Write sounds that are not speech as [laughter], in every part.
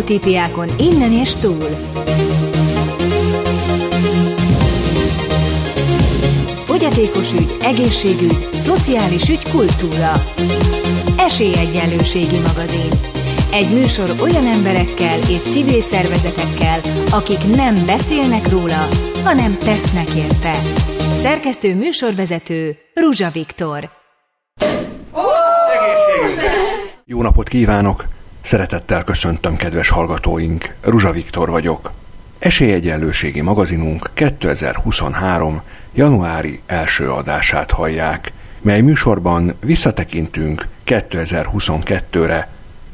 Sztereotípiákon innen és túl. Fogyatékos ügy, egészségügy, szociális ügy, kultúra. Esélyegyenlőségi magazin. Egy műsor olyan emberekkel és civil szervezetekkel, akik nem beszélnek róla, hanem tesznek érte. Szerkesztő műsorvezető Ruzsa Viktor. Jó napot kívánok! Szeretettel köszöntöm kedves hallgatóink, Ruzsa Viktor vagyok. Esélyegyenlőségi magazinunk 2023. januári első adását hallják, mely műsorban visszatekintünk 2022-re.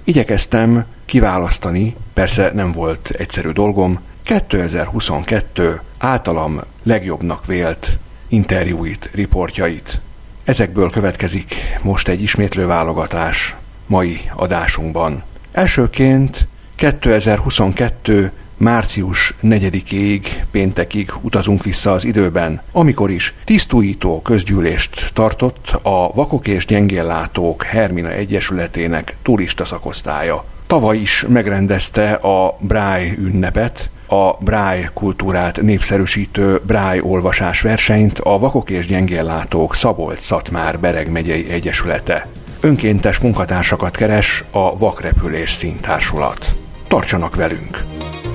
Igyekeztem kiválasztani, persze nem volt egyszerű dolgom, 2022 általam legjobbnak vélt interjúit, riportjait. Ezekből következik most egy ismétlő válogatás mai adásunkban. Elsőként 2022 március 4-ig, péntekig utazunk vissza az időben, amikor is tisztújító közgyűlést tartott a Vakok és Gyengéllátók Hermina Egyesületének turista szakosztálya. Tavaly is megrendezte a Bráj ünnepet, a Bráj kultúrát népszerűsítő Bráj olvasás versenyt a Vakok és Gyengéllátók Szabolcs-Szatmár Bereg megyei egyesülete. Önkéntes munkatársakat keres a Vakrepülés Színtársulat. Tartsanak velünk!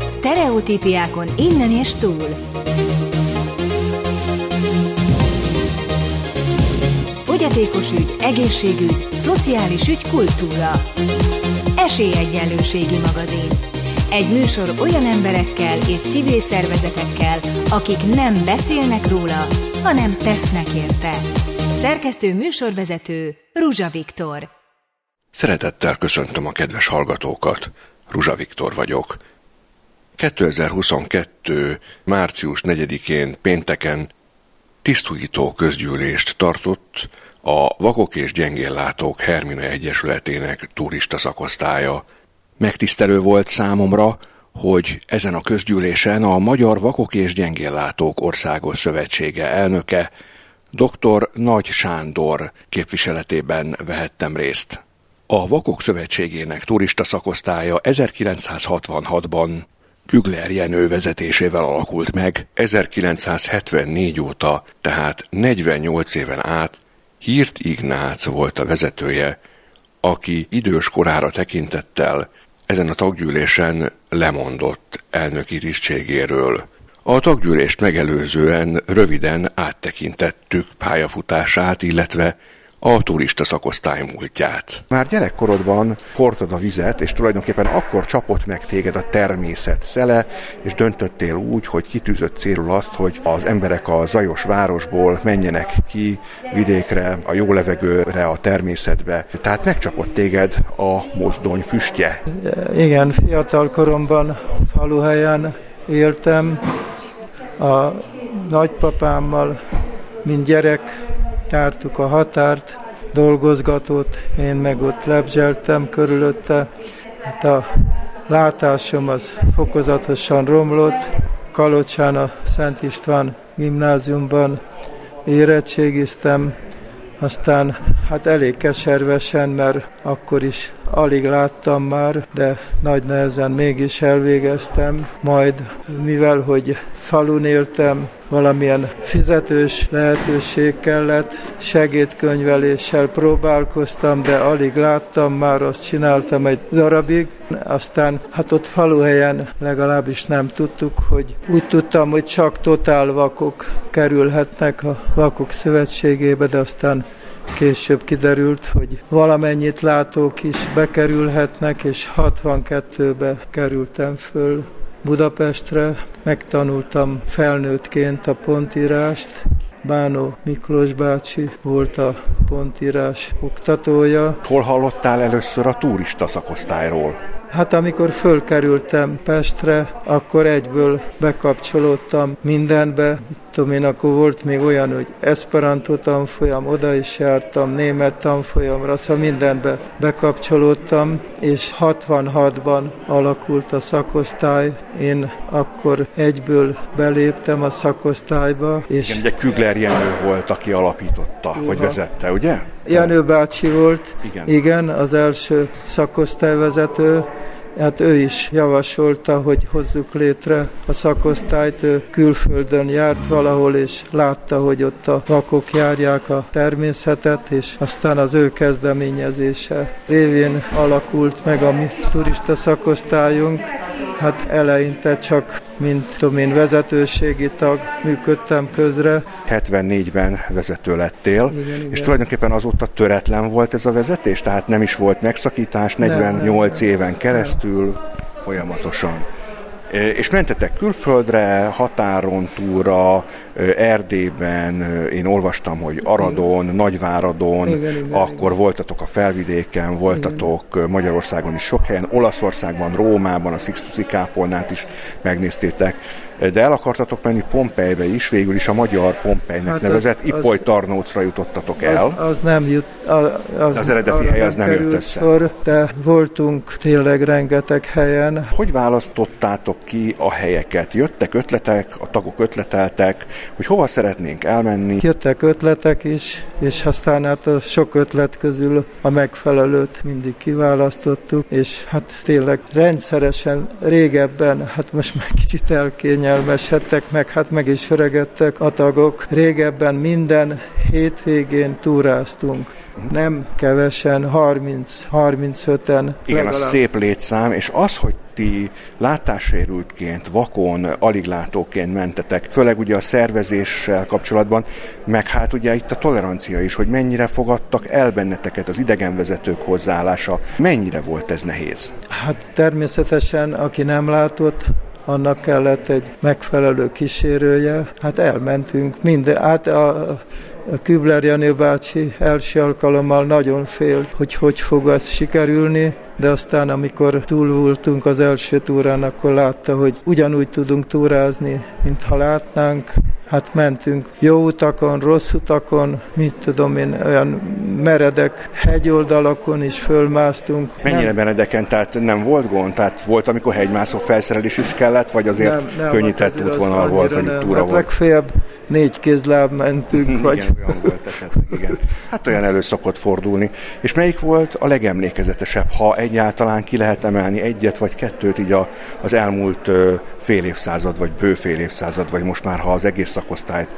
Sztereotípiákon innen és túl. Fogyatékos ügy, egészségügy, szociális ügy, kultúra. Esélyegyenlőségi magazin. Egy műsor olyan emberekkel és civil szervezetekkel, akik nem beszélnek róla, hanem tesznek érte. Szerkesztő műsorvezető Ruzsa Viktor. Szeretettel köszöntöm a kedves hallgatókat. Ruzsa Viktor vagyok. 2022. március 4-én pénteken tisztújító közgyűlést tartott a Vakok és Gyengéllátók Hermina Egyesületének turista szakosztálya. Megtisztelő volt számomra, hogy ezen a közgyűlésen a Magyar Vakok és Gyengéllátók Országos Szövetsége elnöke dr. Nagy Sándor képviseletében vehettem részt. A Vakok Szövetségének turista szakosztálya 1966-ban Kügler Jenő vezetésével alakult meg, 1974 óta, tehát 48 éven át Hírt Ignác volt a vezetője, aki idős korára tekintettel ezen a taggyűlésen lemondott elnöki tisztségéről. A taggyűlést megelőzően röviden áttekintettük pályafutását, illetve a turista szakosztály múltját. Már gyerekkorodban hordtad a vizet, és tulajdonképpen akkor csapott meg téged a természet szele, és döntöttél úgy, hogy kitűzött célul azt, hogy az emberek a zajos városból menjenek ki vidékre, a jó levegőre, a természetbe. Tehát megcsapott téged a mozdony füstje. Igen, fiatal koromban faluhelyen éltem, a nagypapámmal, mint gyerek jártuk a határt, dolgozgatott, én meg ott lebzseltem körülötte. Hát a látásom az fokozatosan romlott. Kalocsán a Szent István gimnáziumban érettségiztem, aztán hát elég keservesen, mert akkor is alig láttam már, de nagy nehezen mégis elvégeztem. Majd, mivel hogy falun éltem, valamilyen fizetős lehetőség kellett, segédkönyveléssel próbálkoztam, de alig láttam, már azt csináltam egy darabig, aztán hát ott faluhelyen legalábbis nem tudtuk, hogy úgy tudtam, hogy csak totál vakok kerülhetnek a vakok szövetségébe, de aztán Később kiderült, hogy valamennyit látók is bekerülhetnek, és 62-be kerültem föl Budapestre. Megtanultam felnőttként a pontírást, Bánó Miklós bácsi volt a pontírás oktatója. Hol hallottál először a turista szakosztályról? Hát amikor fölkerültem Pestre, akkor egyből bekapcsolódtam mindenbe. Tudom én, akkor volt még olyan, hogy Esperanto tanfolyam, oda is jártam, német tanfolyamra, szóval mindenbe bekapcsolódtam, és 66-ban alakult a szakosztály. Én akkor egyből beléptem a szakosztályba. És Igen, ugye Kügler Jenő volt, aki alapította, Uha. vagy vezette, ugye? Jenő bácsi volt, igen. igen, az első szakosztályvezető, Hát ő is javasolta, hogy hozzuk létre a szakosztályt. Ő külföldön járt valahol, és látta, hogy ott a vakok járják a természetet, és aztán az ő kezdeményezése révén alakult meg a mi turista szakosztályunk. Hát eleinte csak, mint tudom én, vezetőségi tag működtem közre. 74-ben vezető lettél, igen, és igen. tulajdonképpen azóta töretlen volt ez a vezetés, tehát nem is volt megszakítás, 48 nem, nem, éven keresztül nem. folyamatosan. És mentetek külföldre, határon túra, Erdélyben, én olvastam, hogy Aradon, igen. Nagyváradon, igen, igen, akkor igen. voltatok a felvidéken, voltatok igen. Magyarországon is sok helyen, Olaszországban, Rómában, a Sixtusi kápolnát is megnéztétek de el akartatok menni Pompejbe is, végül is a magyar Pompejnek hát nevezett az, Ipoly Tarnócra jutottatok el. Az, az nem jut, az, az, az eredeti hely az nem jött össze. Sor, de voltunk tényleg rengeteg helyen. Hogy választottátok ki a helyeket? Jöttek ötletek, a tagok ötleteltek, hogy hova szeretnénk elmenni? Jöttek ötletek is, és aztán hát a sok ötlet közül a megfelelőt mindig kiválasztottuk, és hát tényleg rendszeresen régebben, hát most már kicsit elkényel kényelmesedtek, meg hát meg is öregedtek a tagok. Régebben minden hétvégén túráztunk. Nem kevesen, 30-35-en. Igen, legalább. a szép létszám, és az, hogy ti látássérültként, vakon, aliglátóként mentetek, főleg ugye a szervezéssel kapcsolatban, meg hát ugye itt a tolerancia is, hogy mennyire fogadtak el benneteket az idegenvezetők hozzáállása. Mennyire volt ez nehéz? Hát természetesen, aki nem látott, annak kellett egy megfelelő kísérője. Hát elmentünk minden, hát a, Kübler Janő bácsi első alkalommal nagyon félt, hogy hogy fog az sikerülni, de aztán amikor túl voltunk az első túrán, akkor látta, hogy ugyanúgy tudunk túrázni, mintha látnánk, hát mentünk jó utakon, rossz utakon, mit tudom én, olyan meredek hegyoldalakon is fölmásztunk. Mennyire nem, meredeken, tehát nem volt gond? Tehát volt, amikor hegymászó felszerelés is kellett, vagy azért nem, nem, könnyített hát útvonal volt, hogy túra hát volt? Legfeljebb négy kézláb mentünk. [laughs] igen, vagy... olyan volt esetleg, igen. Hát olyan elő szokott fordulni. És melyik volt a legemlékezetesebb, ha egyáltalán ki lehet emelni egyet vagy kettőt így a, az elmúlt fél évszázad, vagy bő fél évszázad, vagy most már ha az egész szakosztályt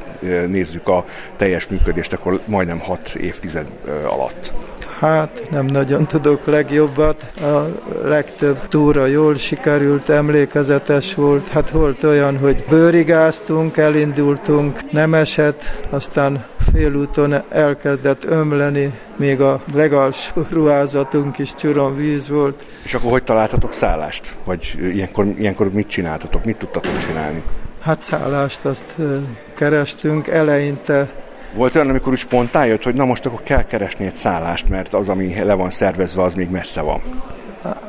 nézzük a teljes működést, akkor majdnem hat évtized alatt. Hát nem nagyon tudok legjobbat. A legtöbb túra jól sikerült, emlékezetes volt. Hát volt olyan, hogy bőrigáztunk, elindultunk, nem esett, aztán félúton elkezdett ömleni, még a legalsó [laughs] ruházatunk is csuron víz volt. És akkor hogy találtatok szállást? Vagy ilyenkor, ilyenkor mit csináltatok? Mit tudtatok csinálni? Hát szállást azt kerestünk. Eleinte volt olyan, amikor is spontán jött, hogy na most akkor kell keresni egy szállást, mert az, ami le van szervezve, az még messze van.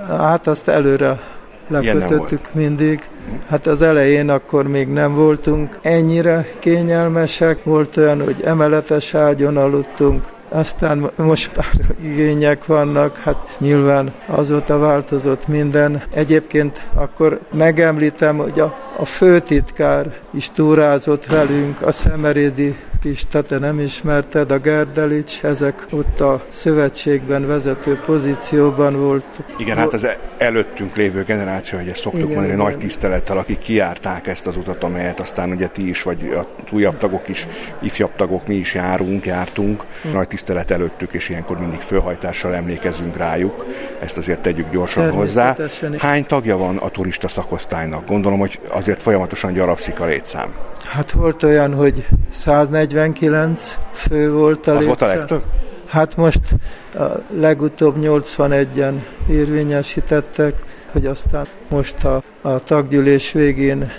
Hát azt előre lekötöttük mindig. Hát az elején akkor még nem voltunk ennyire kényelmesek. Volt olyan, hogy emeletes ágyon aludtunk, aztán most már [laughs] igények vannak, hát nyilván azóta változott minden. Egyébként akkor megemlítem, hogy a, a főtitkár is túrázott velünk, a Szemerédi Pista, te nem ismerted, a Gerdelics, ezek ott a szövetségben vezető pozícióban volt. Igen, hát az előttünk lévő generáció, hogy ezt szoktuk igen, mondani, igen. nagy tisztelettel, akik kiárták ezt az utat, amelyet aztán ugye ti is, vagy a újabb tagok is, ifjabb tagok, mi is járunk, jártunk. Nagy tisztelet előttük, és ilyenkor mindig fölhajtással emlékezünk rájuk. Ezt azért tegyük gyorsan hozzá. Hány tagja van a turista szakosztálynak? Gondolom, hogy azért folyamatosan gyarapszik a létszám. Hát volt olyan, hogy 149 fő volt a Az volt a legtöbb? Hát most a legutóbb 81-en érvényesítettek, hogy aztán most a, a taggyűlés végén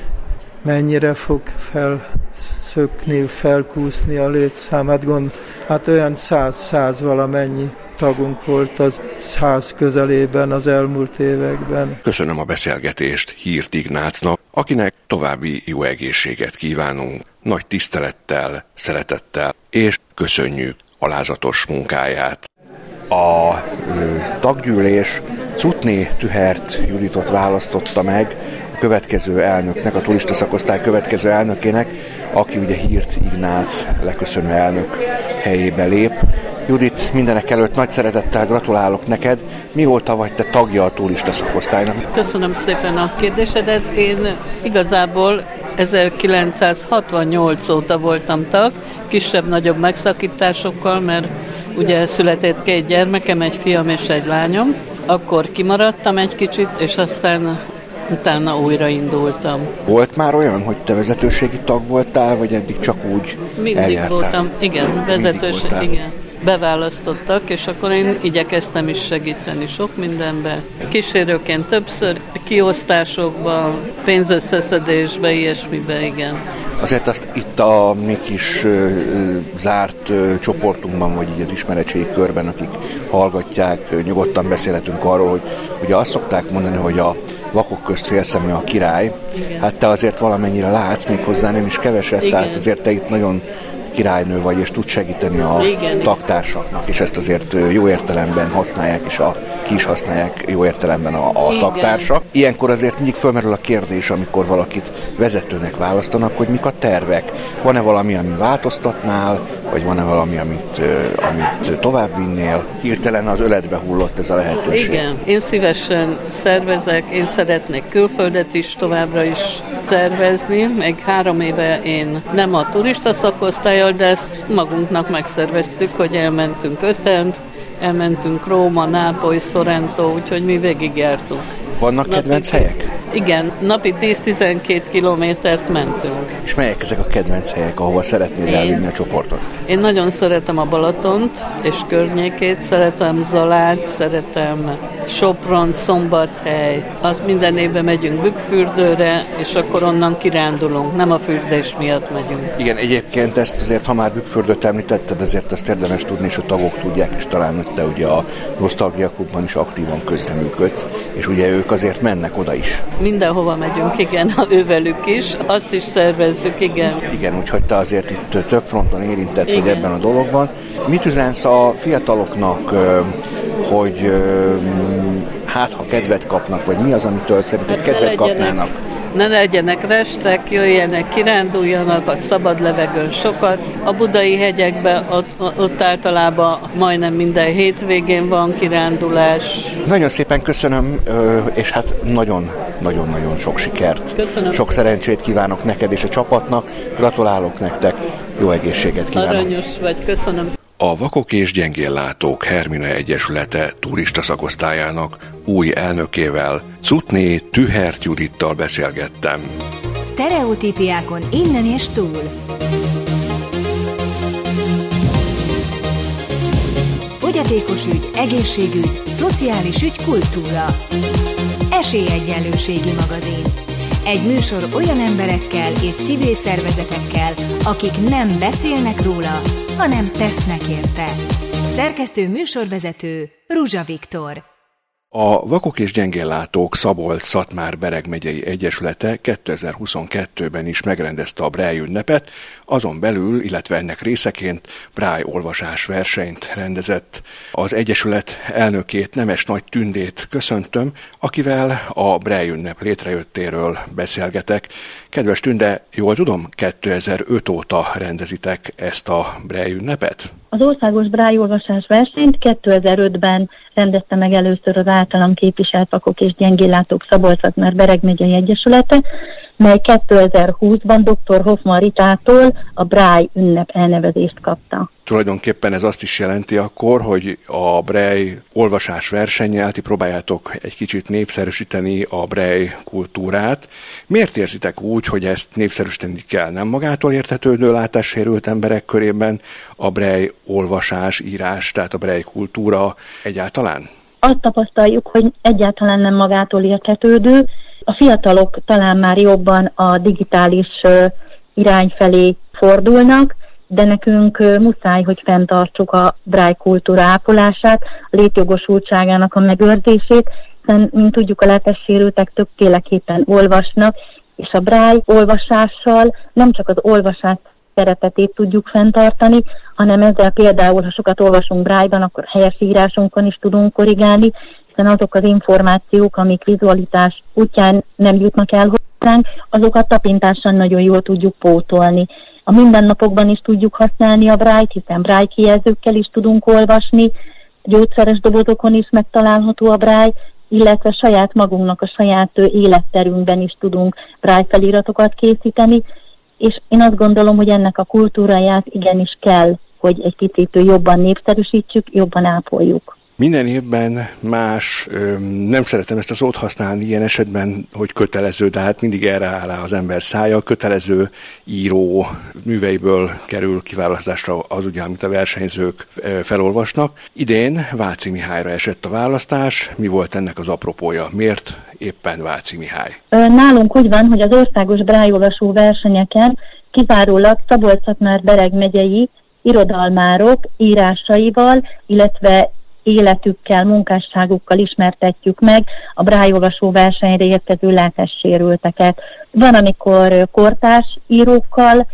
mennyire fog felszökni, felkúszni a létszám. Hát, gond, hát olyan száz-száz valamennyi tagunk volt az száz közelében az elmúlt években. Köszönöm a beszélgetést Hírt Ignácnak, akinek további jó egészséget kívánunk, nagy tisztelettel, szeretettel, és köszönjük alázatos munkáját. A taggyűlés Cutné Tühert Juditot választotta meg a következő elnöknek, a turista szakosztály következő elnökének, aki ugye hírt Ignác leköszönő elnök helyébe lép Judit, mindenek előtt nagy szeretettel gratulálok neked. Mióta vagy te tagja a turista szakosztálynak? Köszönöm szépen a kérdésedet. Én igazából 1968 óta voltam tag, kisebb-nagyobb megszakításokkal, mert ugye született két gyermekem, egy fiam és egy lányom. Akkor kimaradtam egy kicsit, és aztán utána újraindultam. Volt már olyan, hogy te vezetőségi tag voltál, vagy eddig csak úgy Mindig eljártál? voltam, igen, vezetőség, igen beválasztottak, és akkor én igyekeztem is segíteni sok mindenbe. Kísérőként többször, kiosztásokban, pénzösszeszedésbe, ilyesmibe, igen. Azért azt itt a mi kis ö, zárt ö, csoportunkban, vagy így az ismeretségi körben, akik hallgatják, nyugodtan beszélhetünk arról, hogy ugye azt szokták mondani, hogy a vakok közt félszemű a király. Igen. Hát te azért valamennyire látsz, még hozzá nem is keveset, Igen. tehát azért te itt nagyon királynő vagy, és tud segíteni a igen, taktársaknak, és ezt azért jó értelemben használják, és a, ki is használják jó értelemben a, a taktársak. Ilyenkor azért mindig fölmerül a kérdés, amikor valakit vezetőnek választanak, hogy mik a tervek. Van-e valami, ami változtatnál, vagy van-e valami, amit, amit tovább vinnél? Hirtelen az öletbe hullott ez a lehetőség. Igen, én szívesen szervezek, én szeretnék külföldet is továbbra is szervezni. Meg három éve én nem a turista szakosztályal, de ezt magunknak megszerveztük, hogy elmentünk öten, elmentünk Róma, Nápoly, Sorrento, úgyhogy mi végigjártunk. Vannak kedvenc helyek? Igen, napi 10-12 kilométert mentünk. És melyek ezek a kedvenc helyek, ahova szeretnéd Én... elvinni a csoportot? Én nagyon szeretem a Balatont és környékét, szeretem Zalát, szeretem Sopron, Szombathely. Az minden évben megyünk Bükkfürdőre, és akkor onnan kirándulunk, nem a fürdés miatt megyünk. Igen, egyébként ezt azért, ha már Bükkfürdőt említetted, azért azt érdemes tudni, és a tagok tudják, és talán hogy te ugye a Nostalgia Klubban is aktívan közreműködsz, és ugye ők azért mennek oda is. Mindenhova megyünk, igen, ővelük is, azt is szervezzük, igen. Igen, úgyhogy te azért itt több fronton érintett vagy ebben a dologban. Mit üzensz a fiataloknak, hogy hát ha kedvet kapnak, vagy mi az, amitől szerinted hát kedvet kapnának? ne legyenek restek, jöjjenek, kiránduljanak a szabad levegőn sokat. A budai hegyekben ott, ott általában majdnem minden hétvégén van kirándulás. Nagyon szépen köszönöm, és hát nagyon-nagyon-nagyon sok sikert. Köszönöm. Sok szerencsét kívánok neked és a csapatnak. Gratulálok nektek, jó egészséget kívánok. Aranyos vagy, köszönöm. A Vakok és Gyengéllátók Hermina Egyesülete turista szakosztályának új elnökével, Cutné Tühert Judittal beszélgettem. Sztereotípiákon innen és túl. Fogyatékos ügy, egészségügy, szociális ügy, kultúra. Esélyegyenlőségi magazin. Egy műsor olyan emberekkel és civil szervezetekkel, akik nem beszélnek róla, hanem tesznek érte. Szerkesztő műsorvezető Ruzsa Viktor. A Vakok és Gyengéllátók Szabolcs-Szatmár Bereg megyei Egyesülete 2022-ben is megrendezte a Braille ünnepet, azon belül, illetve ennek részeként Braille olvasás versenyt rendezett. Az Egyesület elnökét Nemes Nagy Tündét köszöntöm, akivel a Braille ünnep létrejöttéről beszélgetek. Kedves Tünde, jól tudom, 2005 óta rendezitek ezt a Braille ünnepet? Az országos Braille olvasás versenyt 2005-ben rendezte meg először az általam képviselt vakok és gyengéllátók szabolcs mert Bereg megyei egyesülete, mely 2020-ban dr. Hoffman Ritától a Braille ünnep elnevezést kapta. Tulajdonképpen ez azt is jelenti akkor, hogy a Braille olvasás versennyel ti próbáljátok egy kicsit népszerűsíteni a Braille kultúrát. Miért érzitek úgy, hogy ezt népszerűsíteni kell? Nem magától értetődő látássérült emberek körében a Braille olvasás, írás, tehát a Braille kultúra egyáltalán? Azt tapasztaljuk, hogy egyáltalán nem magától értetődő, a fiatalok talán már jobban a digitális irány felé fordulnak, de nekünk muszáj, hogy fenntartsuk a bráj kultúra ápolását, a létjogosultságának a megőrzését, hiszen, mint tudjuk, a látássérültek többféleképpen olvasnak, és a bráj olvasással nem csak az olvasás szerepetét tudjuk fenntartani, hanem ezzel például, ha sokat olvasunk brájban, akkor helyes írásunkon is tudunk korrigálni, hiszen azok az információk, amik vizualitás útján nem jutnak el hozzánk, azokat tapintással nagyon jól tudjuk pótolni. A mindennapokban is tudjuk használni a brájt, hiszen brájt kijelzőkkel is tudunk olvasni, gyógyszeres dobozokon is megtalálható a bráj, illetve saját magunknak a saját életterünkben is tudunk bráj feliratokat készíteni, és én azt gondolom, hogy ennek a kultúráját igenis kell, hogy egy kicsit jobban népszerűsítsük, jobban ápoljuk. Minden évben más, nem szeretem ezt a szót használni ilyen esetben, hogy kötelező, de hát mindig erre áll rá az ember szája. Kötelező író műveiből kerül kiválasztásra az ugye, amit a versenyzők felolvasnak. Idén Váci Mihályra esett a választás. Mi volt ennek az apropója? Miért éppen Váci Mihály? Nálunk úgy van, hogy az országos brájolvasó versenyeken kizárólag szabolcs már Bereg megyei irodalmárok írásaival, illetve életükkel, munkásságukkal ismertetjük meg a brájolvasó versenyre érkező látássérülteket. Van, amikor kortárs írókkal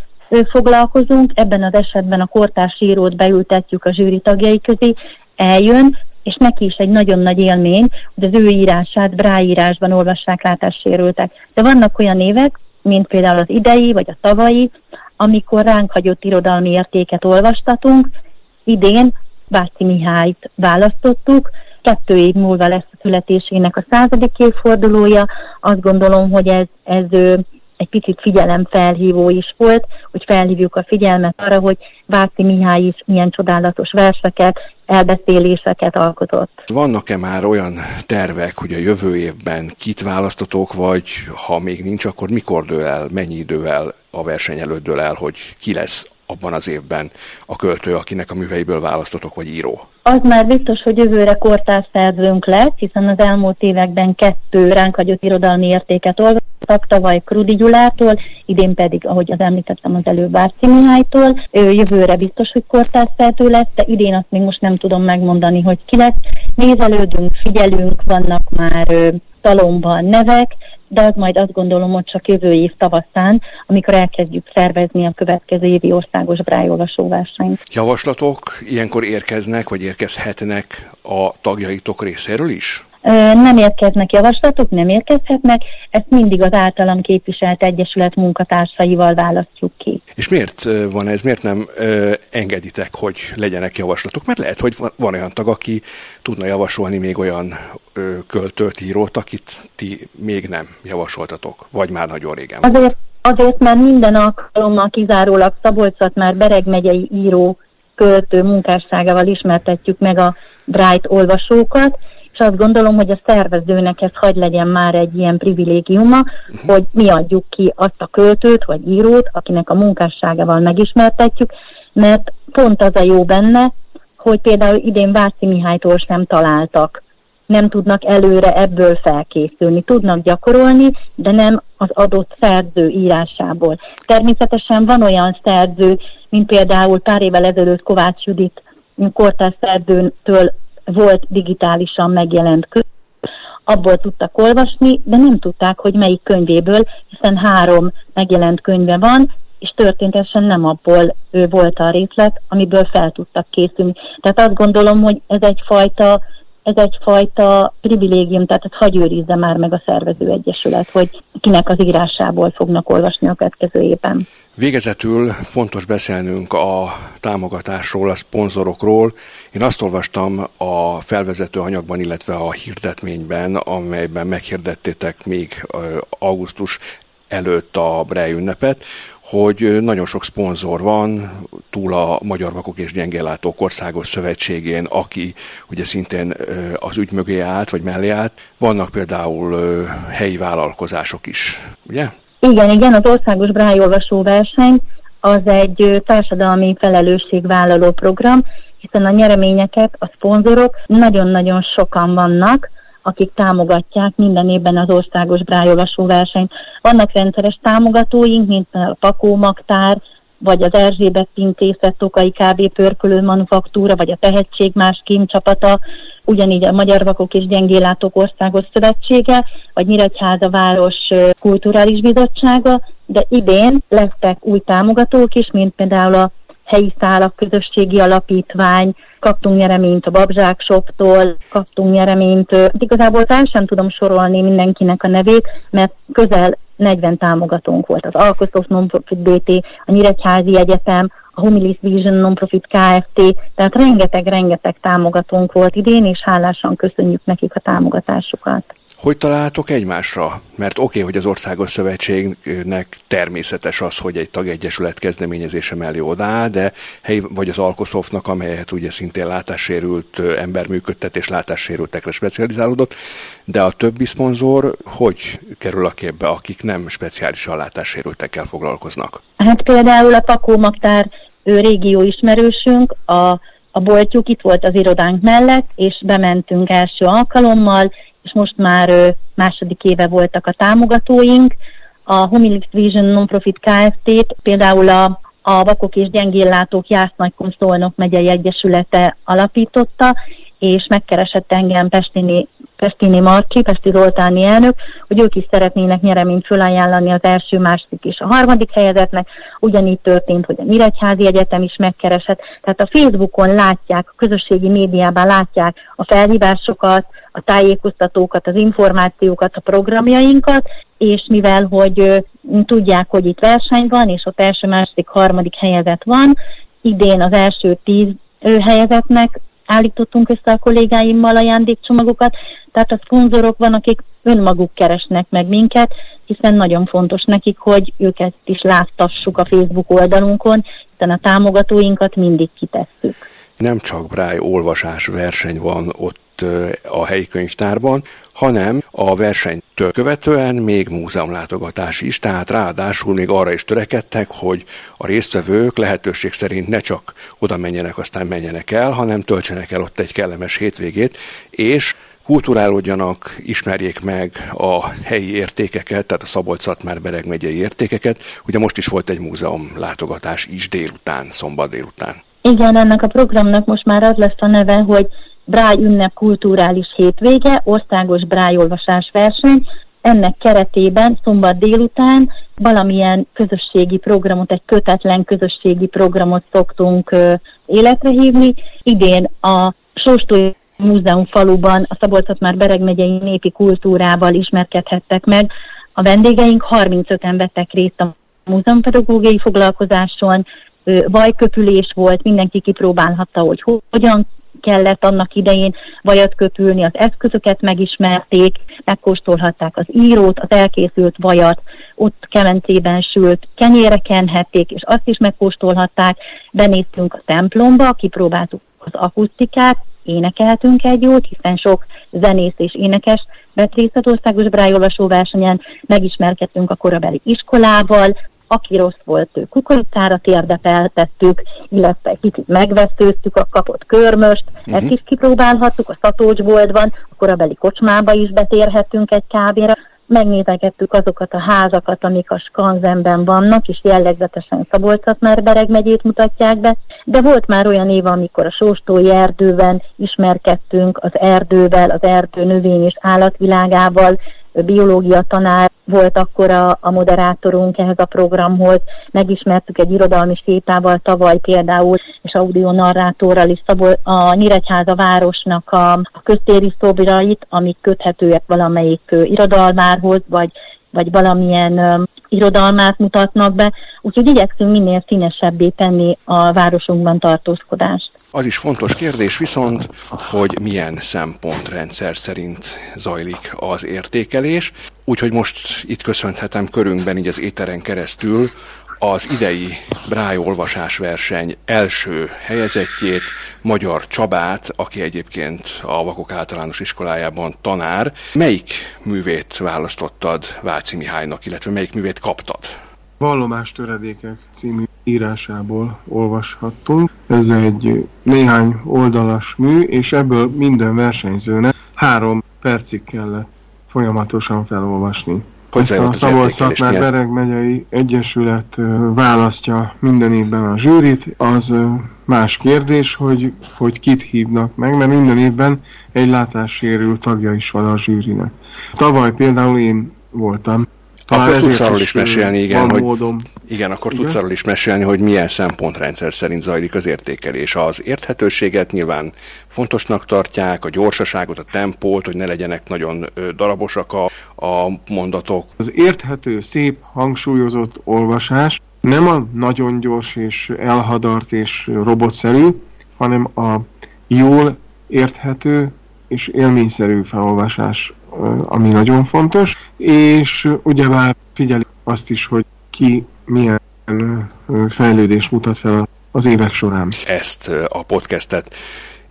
foglalkozunk, ebben az esetben a kortárs írót beültetjük a zsűri tagjai közé, eljön, és neki is egy nagyon nagy élmény, hogy az ő írását bráírásban olvassák látássérültek. De vannak olyan évek, mint például az idei vagy a tavalyi, amikor ránk hagyott irodalmi értéket olvastatunk. Idén Váci Mihályt választottuk, kettő év múlva lesz a születésének a századik évfordulója. Azt gondolom, hogy ez, ez egy picit figyelemfelhívó is volt, hogy felhívjuk a figyelmet arra, hogy Váci Mihály is milyen csodálatos verseket, elbeszéléseket alkotott. Vannak-e már olyan tervek, hogy a jövő évben kit választotok, vagy ha még nincs, akkor mikor dől el, mennyi idővel a verseny előtt dől el, hogy ki lesz abban az évben a költő, akinek a műveiből választotok, vagy író? Az már biztos, hogy jövőre kortárs szerzőnk lesz, hiszen az elmúlt években kettő ránk hagyott irodalmi értéket olvastak, tavaly Krudi Gyulától, idén pedig, ahogy az említettem, az előbb Bárci Mihálytól. Jövőre biztos, hogy kortárs szerző lesz, de idén azt még most nem tudom megmondani, hogy ki lesz. Nézelődünk, figyelünk, vannak már talomban nevek, de az majd azt gondolom, hogy csak jövő év tavaszán, amikor elkezdjük szervezni a következő évi országos brájolvasó versenyt. Javaslatok ilyenkor érkeznek, vagy érkezhetnek a tagjaitok részéről is? Nem érkeznek javaslatok, nem érkezhetnek, ezt mindig az általam képviselt egyesület munkatársaival választjuk ki. És miért van ez, miért nem ö, engeditek, hogy legyenek javaslatok? Mert lehet, hogy van, van olyan tag, aki tudna javasolni még olyan ö, költőt, írót, akit ti még nem javasoltatok, vagy már nagyon régen. Azért, azért mert minden alkalommal kizárólag Szabolcsat már Bereg megyei író költő munkásságával ismertetjük meg a Bright olvasókat, azt gondolom, hogy a szervezőnek ez hagy legyen már egy ilyen privilégiuma, uh-huh. hogy mi adjuk ki azt a költőt vagy írót, akinek a munkásságával megismertetjük, mert pont az a jó benne, hogy például idén Váci Mihálytól sem találtak. Nem tudnak előre ebből felkészülni. Tudnak gyakorolni, de nem az adott szerző írásából. Természetesen van olyan szerző, mint például pár évvel ezelőtt Kovács Judit kortás szerzőtől volt digitálisan megjelent könyv, abból tudtak olvasni, de nem tudták, hogy melyik könyvéből, hiszen három megjelent könyve van, és történetesen nem abból ő volt a részlet, amiből fel tudtak készülni. Tehát azt gondolom, hogy ez egyfajta ez egyfajta privilégium, tehát ezt hagy őrizze már meg a szervező egyesület, hogy kinek az írásából fognak olvasni a következő évben. Végezetül fontos beszélnünk a támogatásról, a szponzorokról. Én azt olvastam a felvezető anyagban, illetve a hirdetményben, amelyben meghirdettétek még augusztus előtt a Brej ünnepet, hogy nagyon sok szponzor van, túl a Magyar Vakok és Gyengéllátók Országos Szövetségén, aki ugye szintén az ügy mögé állt, vagy mellé állt. Vannak például helyi vállalkozások is, ugye? Igen, igen, az Országos Brájolvasó verseny az egy társadalmi felelősségvállaló program, hiszen a nyereményeket a szponzorok nagyon-nagyon sokan vannak, akik támogatják minden évben az országos brájolvasó versenyt. Vannak rendszeres támogatóink, mint a Pakó Magtár, vagy az Erzsébet Pintészet, Tokai KB Pörkölő Manufaktúra, vagy a Tehetség Más Kim csapata, ugyanígy a Magyar Vakok és Gyengélátók Országos Szövetsége, vagy Nyíregyháza Város Kulturális Bizottsága, de idén lesznek új támogatók is, mint például a helyi szálak közösségi alapítvány, kaptunk nyereményt a Babzsák Shoptól, kaptunk nyereményt, igazából el sem tudom sorolni mindenkinek a nevét, mert közel 40 támogatónk volt. Az Alkoszov Nonprofit BT, a Nyíregyházi Egyetem, a Humilis Vision Nonprofit Kft. Tehát rengeteg-rengeteg támogatónk volt idén, és hálásan köszönjük nekik a támogatásukat. Hogy találtok egymásra? Mert oké, okay, hogy az Országos Szövetségnek természetes az, hogy egy tagegyesület kezdeményezése mellé odáll, de helyi vagy az Alkoszofnak, amelyet ugye szintén látássérült ember működtet és látássérültekre specializálódott, de a többi szponzor hogy kerül a képbe, akik nem speciálisan látássérültekkel foglalkoznak? Hát például a Pakó Magtár ő régió ismerősünk, a, a boltjuk itt volt az irodánk mellett, és bementünk első alkalommal, és most már második éve voltak a támogatóink. A Homilix Vision Nonprofit Kft-t például a, a Vakok és Gyengéllátók Jász-Nagykun Szolnok megyei egyesülete alapította, és megkeresett engem Pestini, Pestini Marcsi, Pesti Zoltáni elnök, hogy ők is szeretnének nyereményt fölajánlani az első, második és a harmadik helyezetnek. Ugyanígy történt, hogy a Nyíregyházi Egyetem is megkeresett. Tehát a Facebookon látják, a közösségi médiában látják a felhívásokat, a tájékoztatókat, az információkat, a programjainkat, és mivel, hogy tudják, hogy itt verseny van, és ott első, második, harmadik helyezet van, idén az első tíz helyezetnek állítottunk össze a kollégáimmal ajándékcsomagokat, tehát a szponzorok van, akik önmaguk keresnek meg minket, hiszen nagyon fontos nekik, hogy őket is láttassuk a Facebook oldalunkon, hiszen a támogatóinkat mindig kitesszük. Nem csak Braille olvasás verseny van ott a helyi könyvtárban, hanem a versenytől követően még múzeumlátogatás is, tehát ráadásul még arra is törekedtek, hogy a résztvevők lehetőség szerint ne csak oda menjenek, aztán menjenek el, hanem töltsenek el ott egy kellemes hétvégét, és kulturálódjanak, ismerjék meg a helyi értékeket, tehát a Szabolcs-Szatmár-Bereg megyei értékeket. Ugye most is volt egy múzeum látogatás is délután, szombat délután. Igen, ennek a programnak most már az lesz a neve, hogy Bráj ünnep kulturális hétvége, országos olvasás verseny, ennek keretében szombat délután valamilyen közösségi programot, egy kötetlen közösségi programot szoktunk ö, életre hívni. Idén a Sóstói Múzeum faluban a szabolcs már Bereg megyei népi kultúrával ismerkedhettek meg. A vendégeink 35-en vettek részt a múzeumpedagógiai foglalkozáson, vajköpülés volt, mindenki kipróbálhatta, hogy hogyan kellett annak idején vajat köpülni, az eszközöket megismerték, megkóstolhatták az írót, az elkészült vajat, ott kemencében sült kenyére kenhették, és azt is megkóstolhatták. Benéztünk a templomba, kipróbáltuk az akusztikát, énekeltünk egy jót, hiszen sok zenész és énekes vett részt az országos brájolvasó versenyen, megismerkedtünk a korabeli iskolával, aki rossz volt, ő kukoricára térdepeltettük, illetve egy kicsit megveszőztük a kapott körmöst, uh-huh. ezt is kipróbálhattuk, a szatócsboltban, a korabeli kocsmába is betérhetünk egy kávéra, megnézegettük azokat a házakat, amik a skanzenben vannak, és jellegzetesen szabolcs Bereg megyét mutatják be, de volt már olyan év, amikor a Sóstói erdőben ismerkedtünk az erdővel, az erdő növény és állatvilágával, biológia tanár volt akkor a, a moderátorunk ehhez a programhoz, megismertük egy irodalmi sétával tavaly például, és narrátorral is Szabol, a Nyíregyháza városnak a, a köztéri szobirait, amik köthetőek valamelyik irodalmárhoz, vagy, vagy valamilyen um, irodalmát mutatnak be, úgyhogy igyekszünk minél színesebbé tenni a városunkban tartózkodást. Az is fontos kérdés viszont, hogy milyen szempontrendszer szerint zajlik az értékelés. Úgyhogy most itt köszönhetem körünkben így az éteren keresztül az idei Bráj olvasásverseny első helyezettjét, Magyar Csabát, aki egyébként a Vakok általános iskolájában tanár. Melyik művét választottad Váci Mihálynak, illetve melyik művét kaptad? Vallomás töredékek című írásából olvashattunk. Ez egy néhány oldalas mű, és ebből minden versenyzőnek három percig kellett folyamatosan felolvasni. Hogy Ezt a szabolcs már Bereg megyei egyesület választja minden évben a zsűrit, az más kérdés, hogy, hogy kit hívnak meg, mert minden évben egy látássérült tagja is van a zsűrinek. Tavaly például én voltam Talán akkor tudsz arról is mesélni, igen, hogy, módom. igen, akkor igen? tudsz arról is mesélni, hogy milyen szempontrendszer szerint zajlik az értékelés. Az érthetőséget nyilván fontosnak tartják, a gyorsaságot, a tempót, hogy ne legyenek nagyon darabosak a, a mondatok. Az érthető, szép, hangsúlyozott olvasás nem a nagyon gyors és elhadart és robotszerű, hanem a jól érthető és élményszerű felolvasás, ami nagyon fontos, és ugyebár figyeli azt is, hogy ki milyen fejlődést mutat fel az évek során. Ezt a podcastet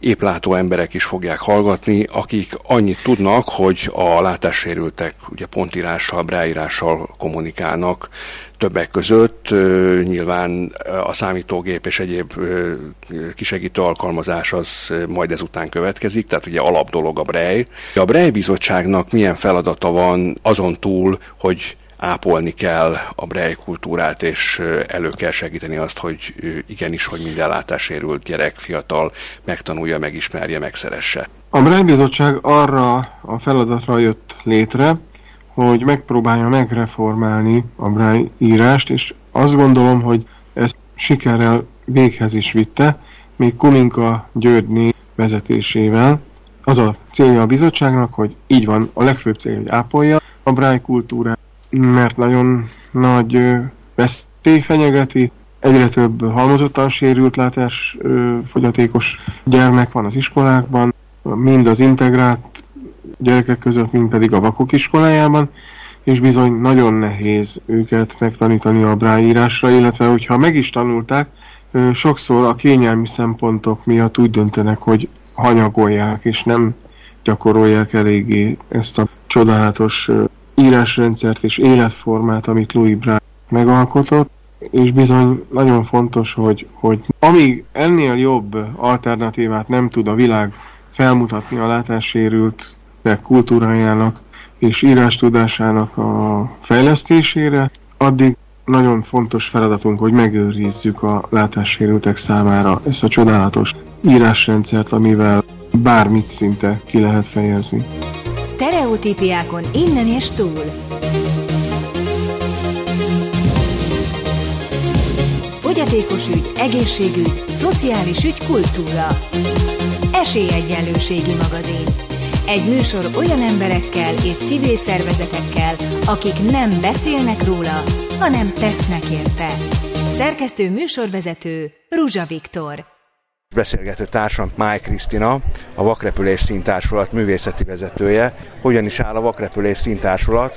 éplátó emberek is fogják hallgatni, akik annyit tudnak, hogy a látássérültek ugye pontírással, bráírással kommunikálnak többek között. Nyilván a számítógép és egyéb kisegítő alkalmazás az majd ezután következik, tehát ugye alap dolog a Braille. A Braille bizottságnak milyen feladata van azon túl, hogy ápolni kell a brej kultúrát, és elő kell segíteni azt, hogy igenis, hogy minden látássérült gyerek, fiatal megtanulja, megismerje, megszeresse. A Braille Bizottság arra a feladatra jött létre, hogy megpróbálja megreformálni a Braille írást, és azt gondolom, hogy ezt sikerrel véghez is vitte, még Kuminka Györgyné vezetésével. Az a célja a bizottságnak, hogy így van, a legfőbb cél, hogy ápolja a Braille kultúrát, mert nagyon nagy veszély fenyegeti, egyre több halmozottan sérült látás fogyatékos gyermek van az iskolákban, mind az integrált gyerekek között, mind pedig a vakok iskolájában, és bizony nagyon nehéz őket megtanítani a bráírásra, illetve hogyha meg is tanulták, sokszor a kényelmi szempontok miatt úgy döntenek, hogy hanyagolják, és nem gyakorolják eléggé ezt a csodálatos írásrendszert és életformát, amit Louis Braille megalkotott, és bizony nagyon fontos, hogy, hogy amíg ennél jobb alternatívát nem tud a világ felmutatni a látássérült kultúrájának és írástudásának a fejlesztésére, addig nagyon fontos feladatunk, hogy megőrizzük a látássérültek számára ezt a csodálatos írásrendszert, amivel bármit szinte ki lehet fejezni. Sztereotípiákon innen és túl. Fogyatékos ügy, egészségügy, szociális ügy, kultúra. Esélyegyenlőségi magazin. Egy műsor olyan emberekkel és civil szervezetekkel, akik nem beszélnek róla, hanem tesznek érte. Szerkesztő műsorvezető Ruzsa Viktor. Beszélgető társam Máj Krisztina, a Vakrepülés Színtársulat művészeti vezetője. Hogyan is áll a Vakrepülés Színtársulat?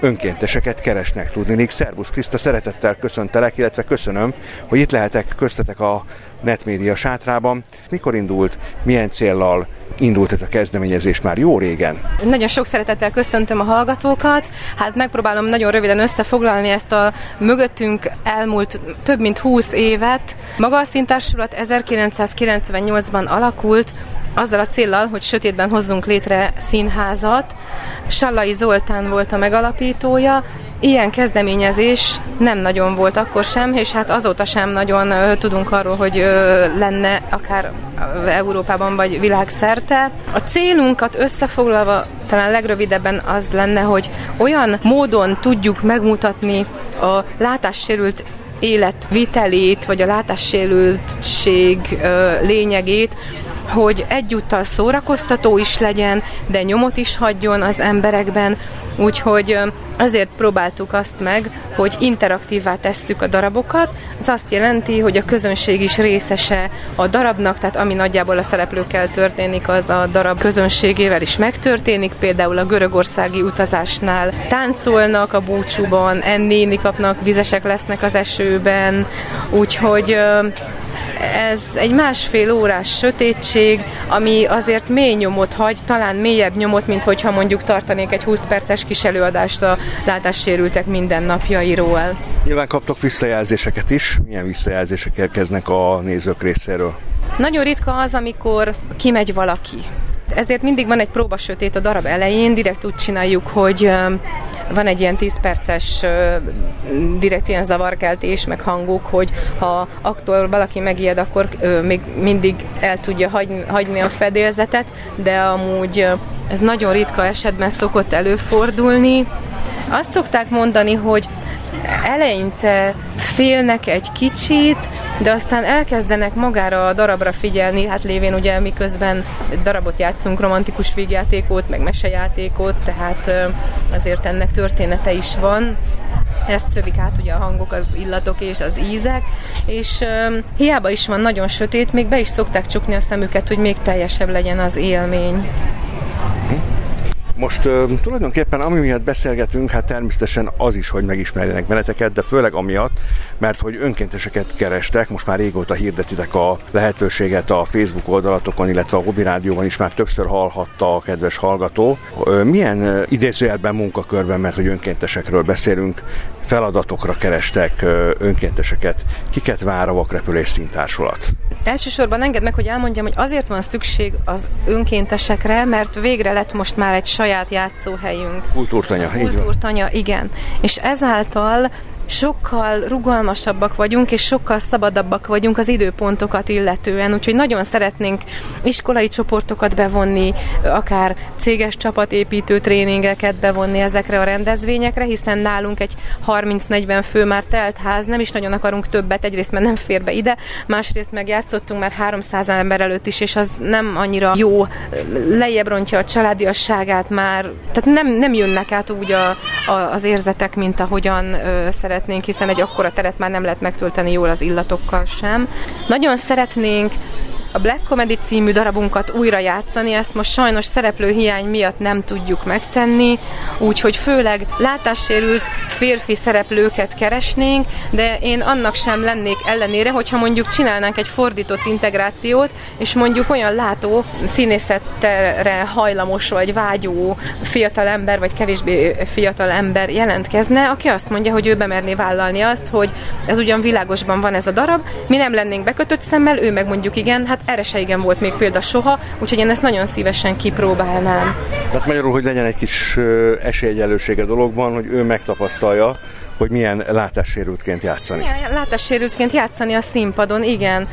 önkénteseket keresnek tudni. Szervusz Kriszta, szeretettel köszöntelek, illetve köszönöm, hogy itt lehetek köztetek a Netmédia sátrában. Mikor indult, milyen céllal indult ez a kezdeményezés már jó régen? Nagyon sok szeretettel köszöntöm a hallgatókat. Hát megpróbálom nagyon röviden összefoglalni ezt a mögöttünk elmúlt több mint 20 évet. Maga a szintársulat 1998-ban alakult, azzal a céllal, hogy sötétben hozzunk létre színházat. Sallai Zoltán volt a megalapítója, Ilyen kezdeményezés nem nagyon volt akkor sem, és hát azóta sem nagyon tudunk arról, hogy lenne akár Európában vagy világszerte. A célunkat összefoglalva talán legrövidebben az lenne, hogy olyan módon tudjuk megmutatni a látássérült életvitelét, vagy a látássérültség lényegét, hogy egyúttal szórakoztató is legyen, de nyomot is hagyjon az emberekben, úgyhogy azért próbáltuk azt meg, hogy interaktívvá tesszük a darabokat. Ez azt jelenti, hogy a közönség is részese a darabnak, tehát ami nagyjából a szereplőkkel történik, az a darab közönségével is megtörténik. Például a görögországi utazásnál táncolnak a búcsúban, ennéni kapnak, vizesek lesznek az esőben, úgyhogy ez egy másfél órás sötétség, ami azért mély nyomot hagy, talán mélyebb nyomot, mint hogyha mondjuk tartanék egy 20 perces kis előadást a látássérültek mindennapjairól. Nyilván kaptok visszajelzéseket is. Milyen visszajelzések érkeznek a nézők részéről? Nagyon ritka az, amikor kimegy valaki. Ezért mindig van egy próba sötét a darab elején, direkt úgy csináljuk, hogy van egy ilyen 10 perces direkt ilyen zavarkeltés, meg hangok, hogy ha aktor valaki megijed, akkor még mindig el tudja hagyni, hagyni a fedélzetet, de amúgy ez nagyon ritka esetben szokott előfordulni. Azt szokták mondani, hogy eleinte félnek egy kicsit, de aztán elkezdenek magára a darabra figyelni, hát lévén ugye miközben darabot játszunk, romantikus végjátékot, meg mesejátékot, tehát azért ennek története is van, ezt szövik át ugye a hangok, az illatok és az ízek, és um, hiába is van nagyon sötét, még be is szokták csukni a szemüket, hogy még teljesebb legyen az élmény. Most uh, tulajdonképpen ami miatt beszélgetünk, hát természetesen az is, hogy megismerjenek meneteket, de főleg amiatt, mert hogy önkénteseket kerestek, most már régóta hirdetitek a lehetőséget a Facebook oldalatokon, illetve a Hobby Rádióban is már többször hallhatta a kedves hallgató. Uh, milyen uh, idézőjelben munkakörben, mert hogy önkéntesekről beszélünk, feladatokra kerestek önkénteseket, kiket vár a vakrepülés színtársulat? Elsősorban engedd meg, hogy elmondjam, hogy azért van szükség az önkéntesekre, mert végre lett most már egy saját játszóhelyünk. Kultúrtanya, Kultúrtanya, igen. És ezáltal sokkal rugalmasabbak vagyunk, és sokkal szabadabbak vagyunk az időpontokat illetően, úgyhogy nagyon szeretnénk iskolai csoportokat bevonni, akár céges csapatépítő tréningeket bevonni ezekre a rendezvényekre, hiszen nálunk egy 30-40 fő már telt ház, nem is nagyon akarunk többet, egyrészt mert nem fér be ide, másrészt meg játszottunk már 300 ember előtt is, és az nem annyira jó, lejjebb rontja a családiasságát már, tehát nem, nem jönnek át úgy a, a, az érzetek, mint ahogyan ö, szeret szeretnénk, hiszen egy akkora teret már nem lehet megtölteni jól az illatokkal sem. Nagyon szeretnénk a Black Comedy című darabunkat újra játszani, ezt most sajnos szereplő hiány miatt nem tudjuk megtenni, úgyhogy főleg látássérült férfi szereplőket keresnénk, de én annak sem lennék ellenére, hogyha mondjuk csinálnánk egy fordított integrációt, és mondjuk olyan látó, színészetre hajlamos vagy vágyó fiatal ember, vagy kevésbé fiatal ember jelentkezne, aki azt mondja, hogy ő bemerné vállalni azt, hogy ez ugyan világosban van ez a darab, mi nem lennénk bekötött szemmel, ő meg mondjuk igen, hát erre se igen volt még példa soha, úgyhogy én ezt nagyon szívesen kipróbálnám. Tehát magyarul, hogy legyen egy kis esélyegyelőség a dologban, hogy ő megtapasztalja, hogy milyen látássérültként játszani. Milyen látássérültként játszani a színpadon, igen.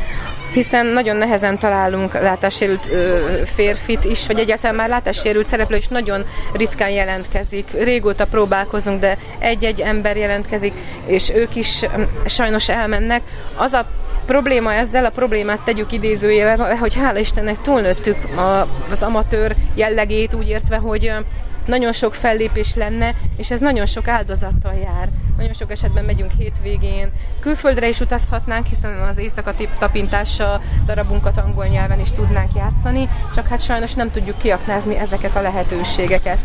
Hiszen nagyon nehezen találunk látássérült ö, férfit is, vagy egyáltalán már látássérült szereplő is nagyon ritkán jelentkezik. Régóta próbálkozunk, de egy-egy ember jelentkezik, és ők is sajnos elmennek. Az a probléma ezzel, a problémát tegyük idézőjével, hogy hála Istennek túlnőttük az amatőr jellegét, úgy értve, hogy nagyon sok fellépés lenne, és ez nagyon sok áldozattal jár. Nagyon sok esetben megyünk hétvégén. Külföldre is utazhatnánk, hiszen az éjszaka tapintással darabunkat angol nyelven is tudnánk játszani, csak hát sajnos nem tudjuk kiaknázni ezeket a lehetőségeket.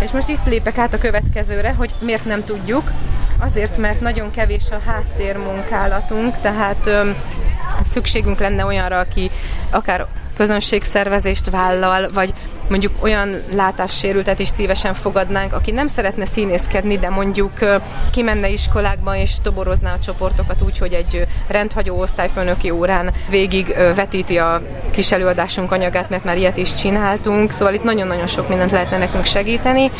És most itt lépek át a következőre, hogy miért nem tudjuk. Azért, mert nagyon kevés a háttérmunkálatunk, tehát öm, szükségünk lenne olyanra, aki akár közönségszervezést vállal, vagy mondjuk olyan látássérültet is szívesen fogadnánk, aki nem szeretne színészkedni, de mondjuk kimenne iskolákban és toborozná a csoportokat úgy, hogy egy rendhagyó osztályfőnöki órán végig vetíti a kis előadásunk anyagát, mert már ilyet is csináltunk, szóval itt nagyon-nagyon sok mindent lehetne nekünk segíteni,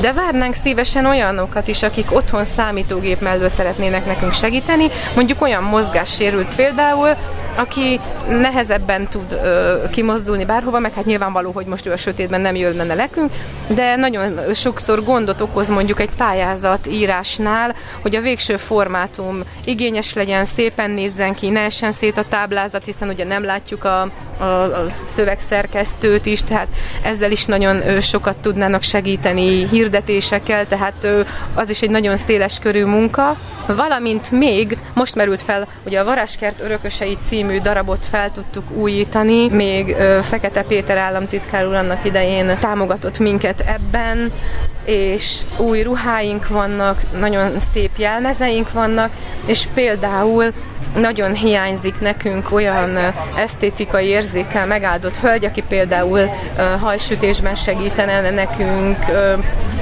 de várnánk szívesen olyanokat is, akik otthon számítógép mellől szeretnének nekünk segíteni, mondjuk olyan mozgássérült például, aki nehezebben tud ö, kimozdulni bárhova, meg hát nyilvánvaló, hogy most ő a sötétben nem jönne nekünk, de nagyon sokszor gondot okoz mondjuk egy pályázat írásnál, hogy a végső formátum igényes legyen, szépen nézzen ki, ne essen szét a táblázat, hiszen ugye nem látjuk a, a, a szövegszerkesztőt is, tehát ezzel is nagyon sokat tudnának segíteni hirdetésekkel, tehát az is egy nagyon széles körű munka. Valamint még most merült fel, hogy a Varáskert örökösei című darabot fel tudtuk újítani, még Fekete Péter államtitkár úr annak idején támogatott minket ebben, és új ruháink vannak, nagyon szép jelmezeink vannak, és például nagyon hiányzik nekünk olyan esztétikai érzékkel megáldott hölgy, aki például hajsütésben segítene nekünk,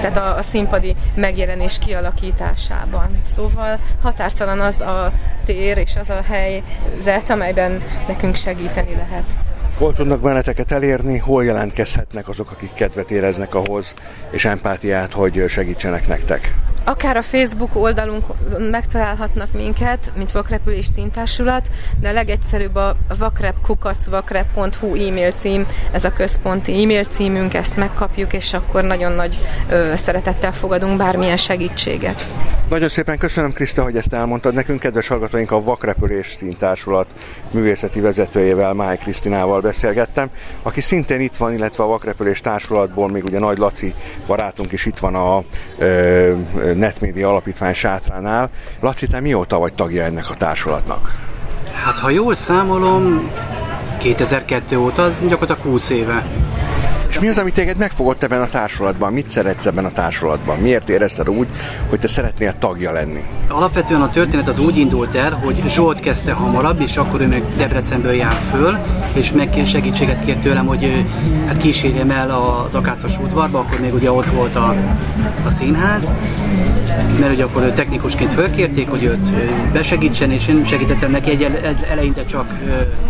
tehát a, színpadi megjelenés kialakításában. Szóval határtalan az a tér és az a helyzet, amelyben nekünk segíteni lehet. Hol tudnak benneteket elérni, hol jelentkezhetnek azok, akik kedvet éreznek ahhoz, és empátiát, hogy segítsenek nektek? Akár a Facebook oldalunk megtalálhatnak minket, mint Vakrepülés Szintársulat, de a legegyszerűbb a vakrepkukacvakrep.hu e-mail cím, ez a központi e-mail címünk, ezt megkapjuk, és akkor nagyon nagy ö, szeretettel fogadunk bármilyen segítséget. Nagyon szépen köszönöm, Kriszta, hogy ezt elmondtad nekünk. Kedves hallgatóink, a Vakrepülés Szintársulat művészeti vezetőjével, Máj Krisztinával beszélgettem, aki szintén itt van, illetve a Vakrepülés Társulatból még ugye Nagy Laci barátunk is itt van a ö, Netmédia Alapítvány sátránál. Laci, te mióta vagy tagja ennek a társulatnak? Hát ha jól számolom, 2002 óta, az gyakorlatilag 20 éve. És mi az, amit téged megfogott ebben a társulatban? Mit szeretsz ebben a társulatban? Miért érezted úgy, hogy te szeretnél tagja lenni? Alapvetően a történet az úgy indult el, hogy Zsolt kezdte hamarabb, és akkor ő még Debrecenből járt föl, és meg segítséget kért tőlem, hogy hát kísérjem el az Akácos udvarba, akkor még ugye ott volt a, a színház, mert ugye akkor ő technikusként fölkérték, hogy őt besegítsen, és én segítettem neki egy eleinte csak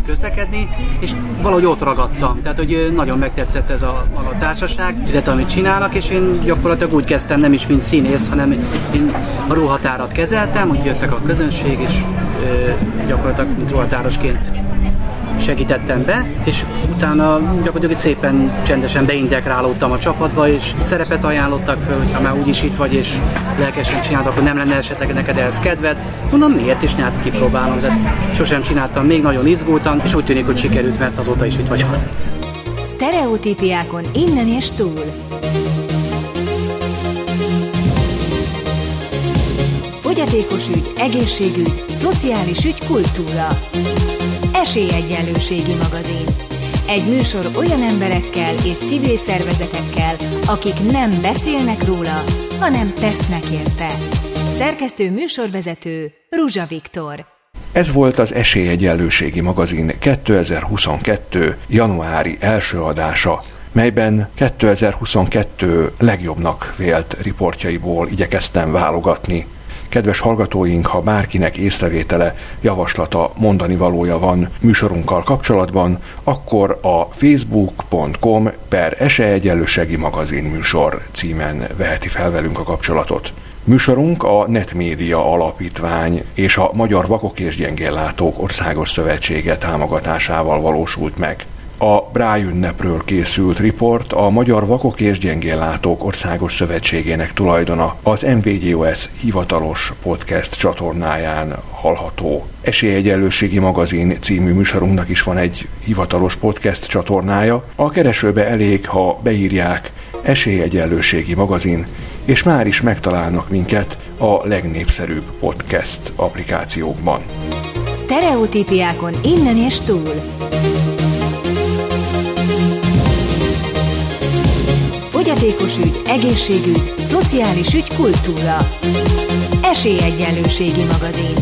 közlekedni, és valahogy ott ragadtam. Tehát, hogy nagyon megtetszett ez a a, társaság, illetve amit csinálnak, és én gyakorlatilag úgy kezdtem, nem is mint színész, hanem én a ruhatárat kezeltem, hogy jöttek a közönség, és ö, gyakorlatilag mint ruhatárosként segítettem be, és utána gyakorlatilag szépen csendesen beintegrálódtam a csapatba, és szerepet ajánlottak föl, hogyha már úgyis itt vagy, és lelkesen csinálod, akkor nem lenne esetleg neked ehhez kedved. Mondom, miért is nyert kipróbálom, de sosem csináltam, még nagyon izgultam, és úgy tűnik, hogy sikerült, mert azóta is itt vagyok. Sztereotípiákon innen és túl. Fogyatékos ügy, egészségügy, szociális ügy, kultúra. Esélyegyenlőségi magazin. Egy műsor olyan emberekkel és civil szervezetekkel, akik nem beszélnek róla, hanem tesznek érte. Szerkesztő műsorvezető Ruzsa Viktor. Ez volt az Esélyegyenlőségi magazin 2022. januári első adása, melyben 2022 legjobbnak vélt riportjaiból igyekeztem válogatni. Kedves hallgatóink, ha bárkinek észrevétele, javaslata, mondani valója van műsorunkkal kapcsolatban, akkor a facebook.com per Esélyegyenlőségi magazin műsor címen veheti fel velünk a kapcsolatot. Műsorunk a Netmédia Alapítvány és a Magyar Vakok és Gyengéllátók Országos Szövetsége támogatásával valósult meg. A Braille ünnepről készült riport a Magyar Vakok és Gyengéllátók Országos Szövetségének tulajdona az MVGOS hivatalos podcast csatornáján hallható. Esélyegyenlőségi magazin című műsorunknak is van egy hivatalos podcast csatornája. A keresőbe elég, ha beírják Esélyegyenlőségi magazin, és már is megtalálnak minket a legnépszerűbb podcast applikációkban. Stereotípiákon innen és túl. Fogyatékos ügy, egészségügy, szociális ügy, kultúra. Esélyegyenlőségi magazin.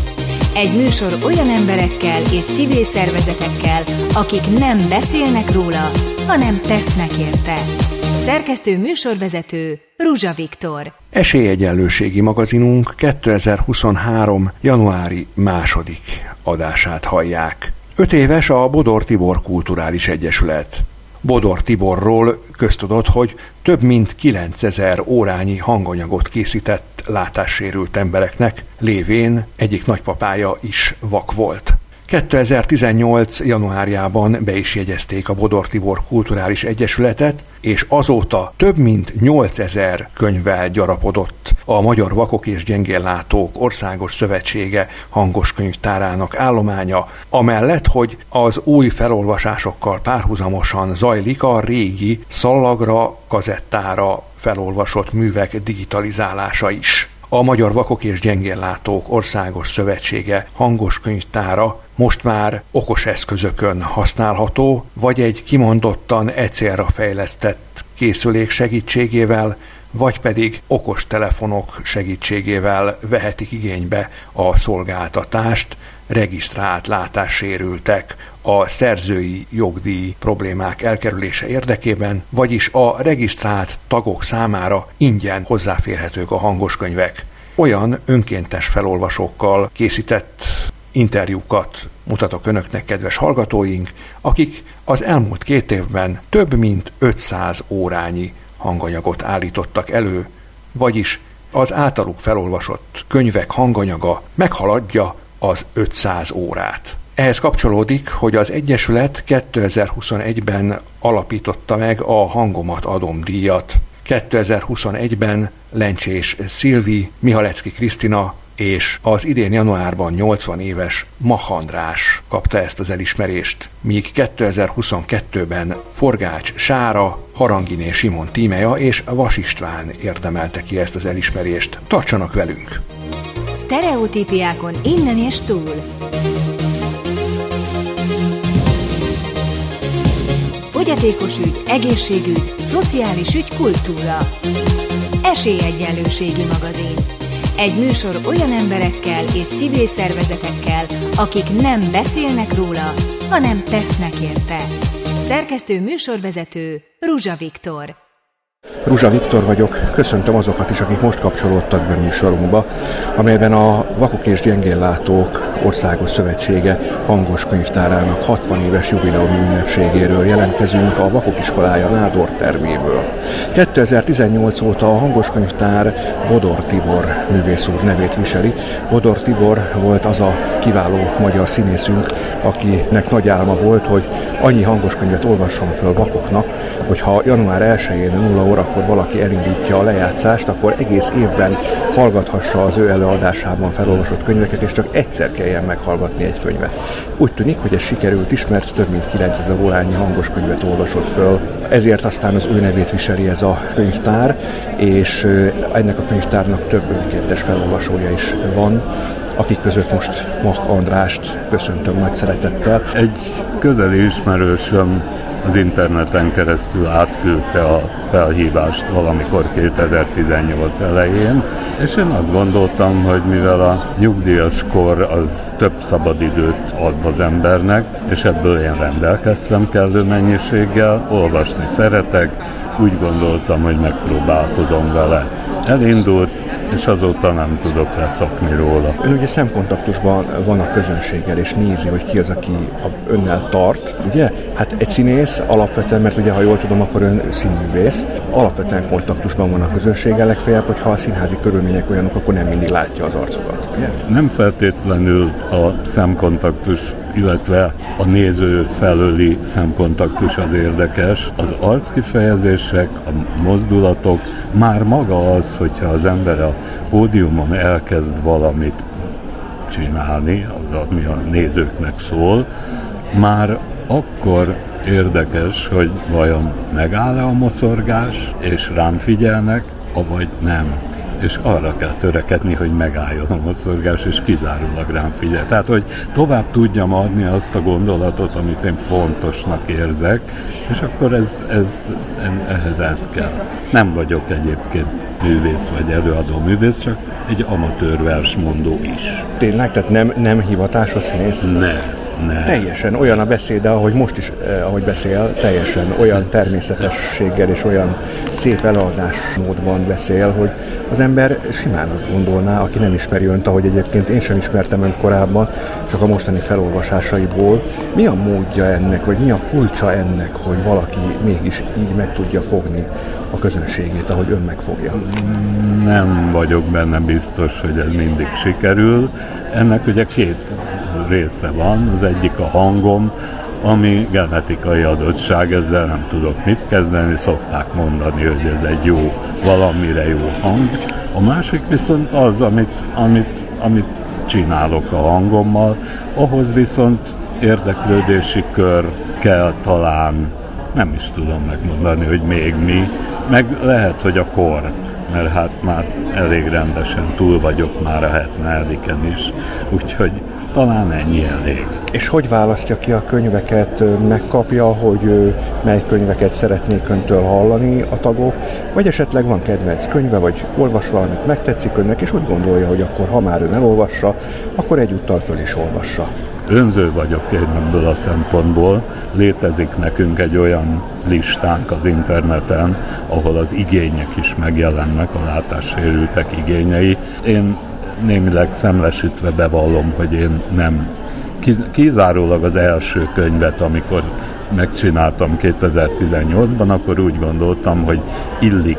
Egy műsor olyan emberekkel és civil szervezetekkel, akik nem beszélnek róla, hanem tesznek érte. Szerkesztő műsorvezető Ruzsa Viktor. Esélyegyenlőségi magazinunk 2023. januári második adását hallják. Öt éves a Bodor Tibor Kulturális Egyesület. Bodor Tiborról köztudott, hogy több mint 9000 órányi hanganyagot készített látássérült embereknek, lévén egyik nagypapája is vak volt. 2018. januárjában be is jegyezték a Bodor Tibor Kulturális Egyesületet, és azóta több mint 8000 könyvvel gyarapodott a Magyar Vakok és Gyengéllátók Országos Szövetsége hangos könyvtárának állománya, amellett, hogy az új felolvasásokkal párhuzamosan zajlik a régi szallagra, kazettára felolvasott művek digitalizálása is. A Magyar Vakok és Gyengéllátók Országos Szövetsége hangos könyvtára most már okos eszközökön használható, vagy egy kimondottan egyszerre fejlesztett készülék segítségével, vagy pedig okos telefonok segítségével vehetik igénybe a szolgáltatást regisztrált látássérültek a szerzői jogdíj problémák elkerülése érdekében, vagyis a regisztrált tagok számára ingyen hozzáférhetők a hangos könyvek. Olyan önkéntes felolvasókkal készített interjúkat mutatok önöknek, kedves hallgatóink, akik az elmúlt két évben több mint 500 órányi hanganyagot állítottak elő, vagyis az általuk felolvasott könyvek hanganyaga meghaladja az 500 órát. Ehhez kapcsolódik, hogy az Egyesület 2021-ben alapította meg a Hangomat adom díjat. 2021-ben Lencsés Szilvi, Mihalecki Krisztina és az idén januárban 80 éves Machandrás kapta ezt az elismerést, míg 2022-ben Forgács Sára, Haranginé Simon tímeja és Vas István érdemelte ki ezt az elismerést. Tartsanak velünk! Sztereotípiákon innen és túl. Fogyatékos ügy, egészségügy, szociális ügy, kultúra. Esélyegyenlőségi magazin. Egy műsor olyan emberekkel és civil szervezetekkel, akik nem beszélnek róla, hanem tesznek érte. Szerkesztő műsorvezető Ruzsa Viktor. Ruzsa Viktor vagyok, köszöntöm azokat is, akik most kapcsolódtak be műsorunkba, amelyben a Vakok és Gyengéllátók Országos Szövetsége hangos könyvtárának 60 éves jubileumi ünnepségéről jelentkezünk a Vakok Iskolája Nádor terméből. 2018 óta a hangos könyvtár Bodor Tibor művész úr nevét viseli. Bodor Tibor volt az a kiváló magyar színészünk, akinek nagy álma volt, hogy annyi hangos könyvet olvasson föl vakoknak, hogyha január 1-én 0 órakor valaki elindítja a lejátszást, akkor egész évben hallgathassa az ő előadásában felolvasott könyveket, és csak egyszer kelljen meghallgatni egy könyvet. Úgy tűnik, hogy ez sikerült is, mert több mint 9000 órányi hangos könyvet olvasott föl. Ezért aztán az ő nevét viseli ez a könyvtár, és ennek a könyvtárnak több önkéntes felolvasója is van akik között most Mach Andrást köszöntöm nagy szeretettel. Egy közeli ismerősöm az interneten keresztül átküldte a felhívást valamikor 2018 elején, és én azt gondoltam, hogy mivel a nyugdíjas kor az több szabadidőt ad az embernek, és ebből én rendelkeztem kellő mennyiséggel, olvasni szeretek, úgy gondoltam, hogy megpróbálkozom vele. Elindult, és azóta nem tudok leszakni róla. Ön ugye szemkontaktusban van a közönséggel, és nézi, hogy ki az, aki a önnel tart, ugye? Hát egy színész alapvetően, mert ugye, ha jól tudom, akkor ön színművész, alapvetően kontaktusban van a közönséggel, legfeljebb, hogyha a színházi körülmények olyanok, akkor nem mindig látja az arcokat. Ugye? Nem feltétlenül a szemkontaktus illetve a néző felőli szemkontaktus az érdekes. Az arckifejezések, a mozdulatok, már maga az, hogyha az ember a pódiumon elkezd valamit csinálni, ami a nézőknek szól, már akkor érdekes, hogy vajon megáll-e a mocorgás, és rám figyelnek, avagy nem és arra kell törekedni, hogy megálljon a mozgás, és kizárólag rám figyel. Tehát, hogy tovább tudjam adni azt a gondolatot, amit én fontosnak érzek, és akkor ez, ez, ehhez ez kell. Nem vagyok egyébként művész vagy előadó művész, csak egy amatőr versmondó is. Tényleg? Tehát nem, nem hivatásos színész? Nem. Ne. Teljesen olyan a beszéde, ahogy most is, eh, ahogy beszél, teljesen olyan természetességgel és olyan szép elaadásmódban beszél, hogy az ember simán azt gondolná, aki nem ismeri önt, ahogy egyébként én sem ismertem önt korábban, csak a mostani felolvasásaiból. Mi a módja ennek, vagy mi a kulcsa ennek, hogy valaki mégis így meg tudja fogni a közönségét, ahogy ön megfogja? Nem vagyok benne biztos, hogy ez mindig sikerül. Ennek ugye két része van. Az egyik a hangom, ami genetikai adottság, ezzel nem tudok mit kezdeni, szokták mondani, hogy ez egy jó, valamire jó hang. A másik viszont az, amit, amit, amit csinálok a hangommal, ahhoz viszont érdeklődési kör kell talán, nem is tudom megmondani, hogy még mi, meg lehet, hogy a kor, mert hát már elég rendesen túl vagyok már a 70 is, úgyhogy talán ennyi elég. És hogy választja ki a könyveket? Megkapja, hogy mely könyveket szeretnék öntől hallani a tagok, vagy esetleg van kedvenc könyve, vagy olvas valamit, megtetszik önnek, és úgy gondolja, hogy akkor, ha már ön elolvassa, akkor egyúttal föl is olvassa. Önző vagyok én ebből a szempontból. Létezik nekünk egy olyan listánk az interneten, ahol az igények is megjelennek, a látássérültek igényei. Én némileg szemlesítve bevallom, hogy én nem kizárólag az első könyvet, amikor megcsináltam 2018-ban, akkor úgy gondoltam, hogy illik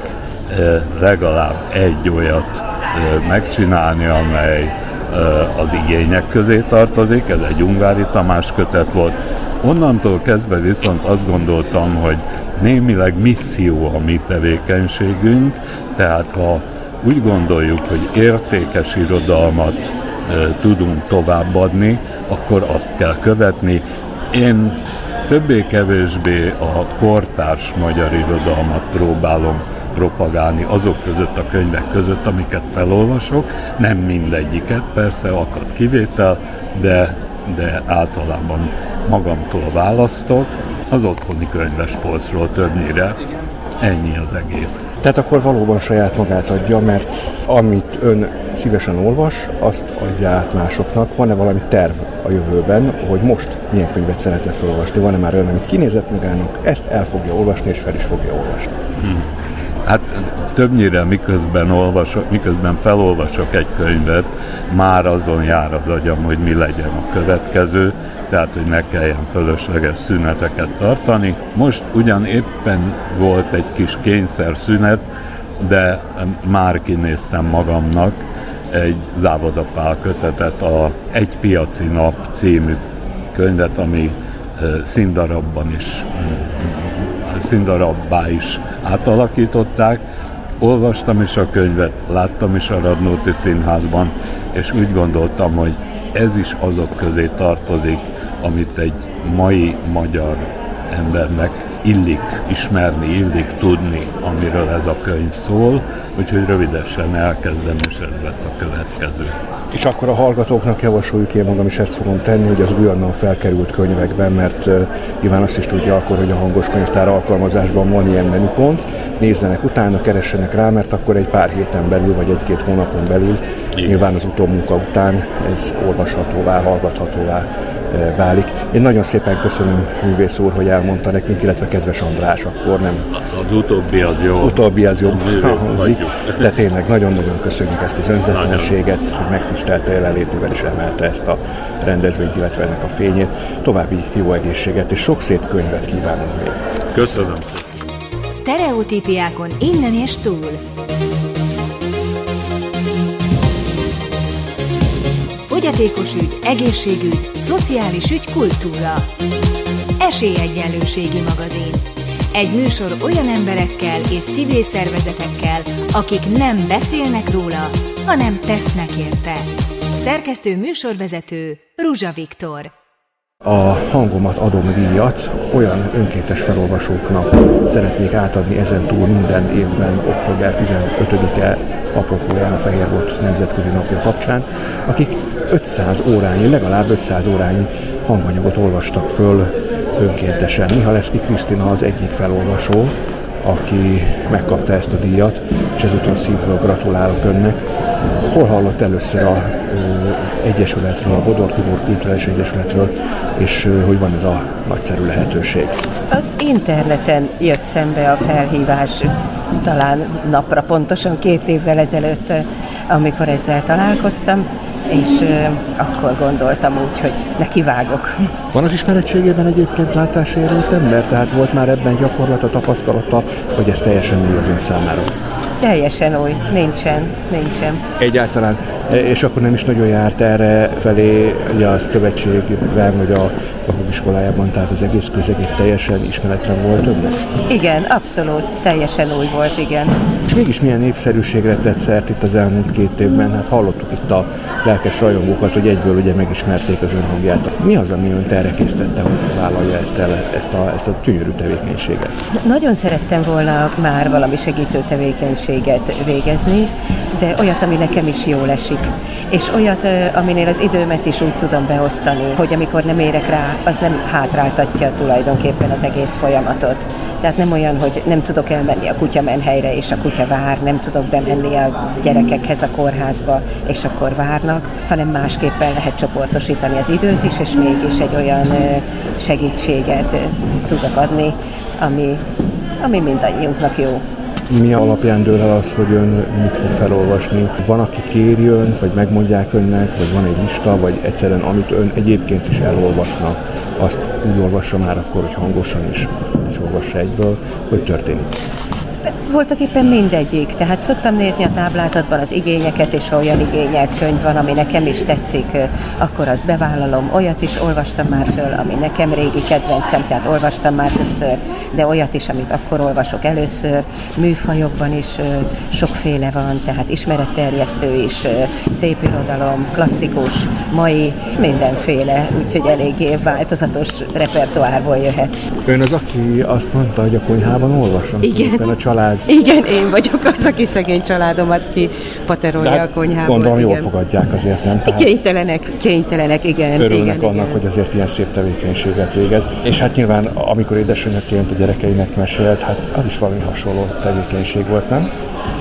legalább egy olyat megcsinálni, amely az igények közé tartozik, ez egy Ungári Tamás kötet volt. Onnantól kezdve viszont azt gondoltam, hogy némileg misszió a mi tevékenységünk, tehát ha úgy gondoljuk, hogy értékes irodalmat tudunk továbbadni, akkor azt kell követni. Én többé-kevésbé a kortárs magyar irodalmat próbálom propagálni azok között a könyvek között, amiket felolvasok. Nem mindegyiket, persze akad kivétel, de, de általában magamtól választok. Az otthoni könyvespolcról többnyire Ennyi az egész. Tehát akkor valóban saját magát adja, mert amit ön szívesen olvas, azt adja át másoknak. Van-e valami terv a jövőben, hogy most milyen könyvet szeretne felolvasni? Van-e már olyan, amit kinézett magának, ezt el fogja olvasni, és fel is fogja olvasni? Hmm. Hát többnyire miközben, olvasok, miközben felolvasok egy könyvet, már azon jár az agyam, hogy mi legyen a következő, tehát hogy ne kelljen fölösleges szüneteket tartani. Most ugyan éppen volt egy kis kényszer szünet, de már kinéztem magamnak egy Závodapál kötetet, a Egy piaci nap című könyvet, ami színdarabban is színdarabbá is átalakították. Olvastam is a könyvet, láttam is a Radnóti Színházban, és úgy gondoltam, hogy ez is azok közé tartozik, amit egy mai magyar embernek illik ismerni, illik tudni, amiről ez a könyv szól, úgyhogy rövidesen elkezdem, és ez lesz a következő. És akkor a hallgatóknak javasoljuk, én magam is ezt fogom tenni, hogy az újonnan felkerült könyvekben, mert uh, nyilván azt is tudja akkor, hogy a hangos könyvtár alkalmazásban van ilyen menüpont, nézzenek utána, keressenek rá, mert akkor egy pár héten belül, vagy egy-két hónapon belül, Igen. nyilván az utómunka után ez olvashatóvá, hallgathatóvá válik. Én nagyon szépen köszönöm művész úr, hogy elmondta nekünk, illetve kedves András, akkor nem. Az utóbbi az jó. Utóbbi az jobb hangzik, de tényleg nagyon-nagyon köszönjük ezt az önzetlenséget, hogy megtisztelte jelenlétével és emelte ezt a rendezvényt, illetve ennek a fényét. További jó egészséget és sok szép könyvet kívánunk még. Köszönöm. Sztereotípiákon innen és túl. fogyatékos ügy, egészségügy, szociális ügy, kultúra. Esélyegyenlőségi magazin. Egy műsor olyan emberekkel és civil szervezetekkel, akik nem beszélnek róla, hanem tesznek érte. Szerkesztő műsorvezető Ruzsa Viktor. A hangomat adom díjat olyan önkéntes felolvasóknak szeretnék átadni ezen túl minden évben október 15-e apropóján a Fehér volt Nemzetközi Napja kapcsán, akik 500 órányi, legalább 500 órányi hanganyagot olvastak föl önkéntesen. Mihaleszki Krisztina az egyik felolvasó, aki megkapta ezt a díjat, és ezúton szívből gratulálok önnek. Hol hallott először a ö, Egyesületről, a Bodor Tibor Kulturális Egyesületről, és ö, hogy van ez a nagyszerű lehetőség? Az interneten jött szembe a felhívás, talán napra pontosan két évvel ezelőtt, amikor ezzel találkoztam, és akkor gondoltam úgy, hogy nekivágok. Van az ismeretségében egyébként látásérült ember? Tehát volt már ebben gyakorlata, tapasztalata, hogy ez teljesen új az ön számára? Teljesen új, nincsen, nincsen. Egyáltalán, e, és akkor nem is nagyon járt erre felé ugye a szövetségben, vagy a a iskolájában, tehát az egész közeg egy teljesen ismeretlen volt önnek? Igen, abszolút, teljesen új volt, igen. És mégis milyen népszerűségre tett szert itt az elmúlt két évben? Hát hallottuk itt a lelkes rajongókat, hogy egyből ugye megismerték az ön hangját. Mi az, ami önt erre késztette, hogy vállalja ezt, el, ezt, a, ezt a gyönyörű tevékenységet? Nagyon szerettem volna már valami segítő tevékenységet végezni, de olyat, ami nekem is jól esik. És olyat, aminél az időmet is úgy tudom beosztani, hogy amikor nem érek rá az nem hátráltatja tulajdonképpen az egész folyamatot. Tehát nem olyan, hogy nem tudok elmenni a kutya menhelyre, és a kutya vár, nem tudok bemenni a gyerekekhez a kórházba, és akkor várnak, hanem másképpen lehet csoportosítani az időt is, és mégis egy olyan segítséget tudok adni, ami, ami mindannyiunknak jó mi alapján dől el az, hogy ön mit fog felolvasni? Van, aki kéri önt, vagy megmondják önnek, vagy van egy lista, vagy egyszerűen amit ön egyébként is elolvasna, azt úgy olvassa már akkor, hogy hangosan is, is olvassa egyből, hogy történik? Voltak éppen mindegyik, tehát szoktam nézni a táblázatban az igényeket, és ha olyan igényelt könyv van, ami nekem is tetszik, akkor azt bevállalom. Olyat is olvastam már föl, ami nekem régi kedvencem, tehát olvastam már többször, de olyat is, amit akkor olvasok először. Műfajokban is sokféle van, tehát ismeretterjesztő is, szép irodalom, klasszikus, mai, mindenféle, úgyhogy eléggé változatos repertoárból jöhet. Ön az, aki azt mondta, hogy a konyhában olvasom? Igen. A család. Igen, én vagyok az, aki szegény családomat ki paterolja hát, a konyhában. Gondolom, igen. jól fogadják azért, nem? Tehát kénytelenek, kénytelenek, igen. Örülnek igen, annak, igen. hogy azért ilyen szép tevékenységet végez. És hát nyilván, amikor édesanyjaként a gyerekeinek mesélt, hát az is valami hasonló tevékenység volt, nem?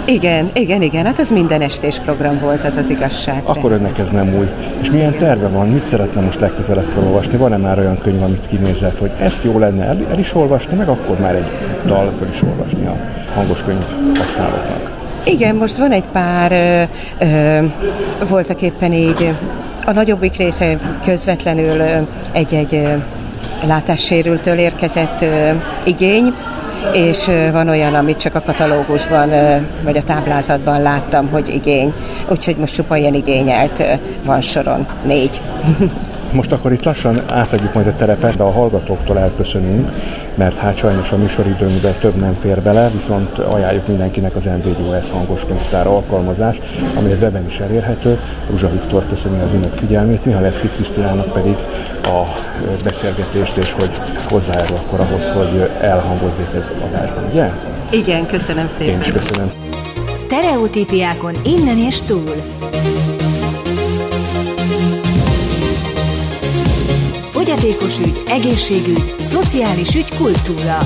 Igen, igen, igen, hát ez minden estés program volt, az az igazság. Akkor önnek ez nem új. És milyen terve van? Mit szeretne most legközelebb felolvasni? Van-e már olyan könyv, amit kinézett, hogy ezt jó lenne el, el is olvasni, meg akkor már egy dal föl is olvasni a hangos könyv használóknak? Igen, most van egy pár, ö, ö, voltak éppen így, a nagyobbik része közvetlenül egy-egy látássérültől érkezett ö, igény, és van olyan, amit csak a katalógusban vagy a táblázatban láttam, hogy igény. Úgyhogy most csupa ilyen igényelt van soron. Négy. [laughs] Most akkor itt lassan átadjuk majd a terepet, de a hallgatóktól elköszönünk, mert hát sajnos a műsoridőnkben több nem fér bele, viszont ajánljuk mindenkinek az NVGOS hangos könyvtár alkalmazást, ami a weben is elérhető. Ruzsa Viktor köszöni az önök figyelmét, Mihalevski Krisztinának pedig a beszélgetést, és hogy hozzájárul akkor ahhoz, hogy elhangozzék ez adásban, ugye? Igen, köszönöm szépen. Én is köszönöm. Sztereotípiákon innen és túl. Fogyatékos ügy, egészségügy, szociális ügy, kultúra.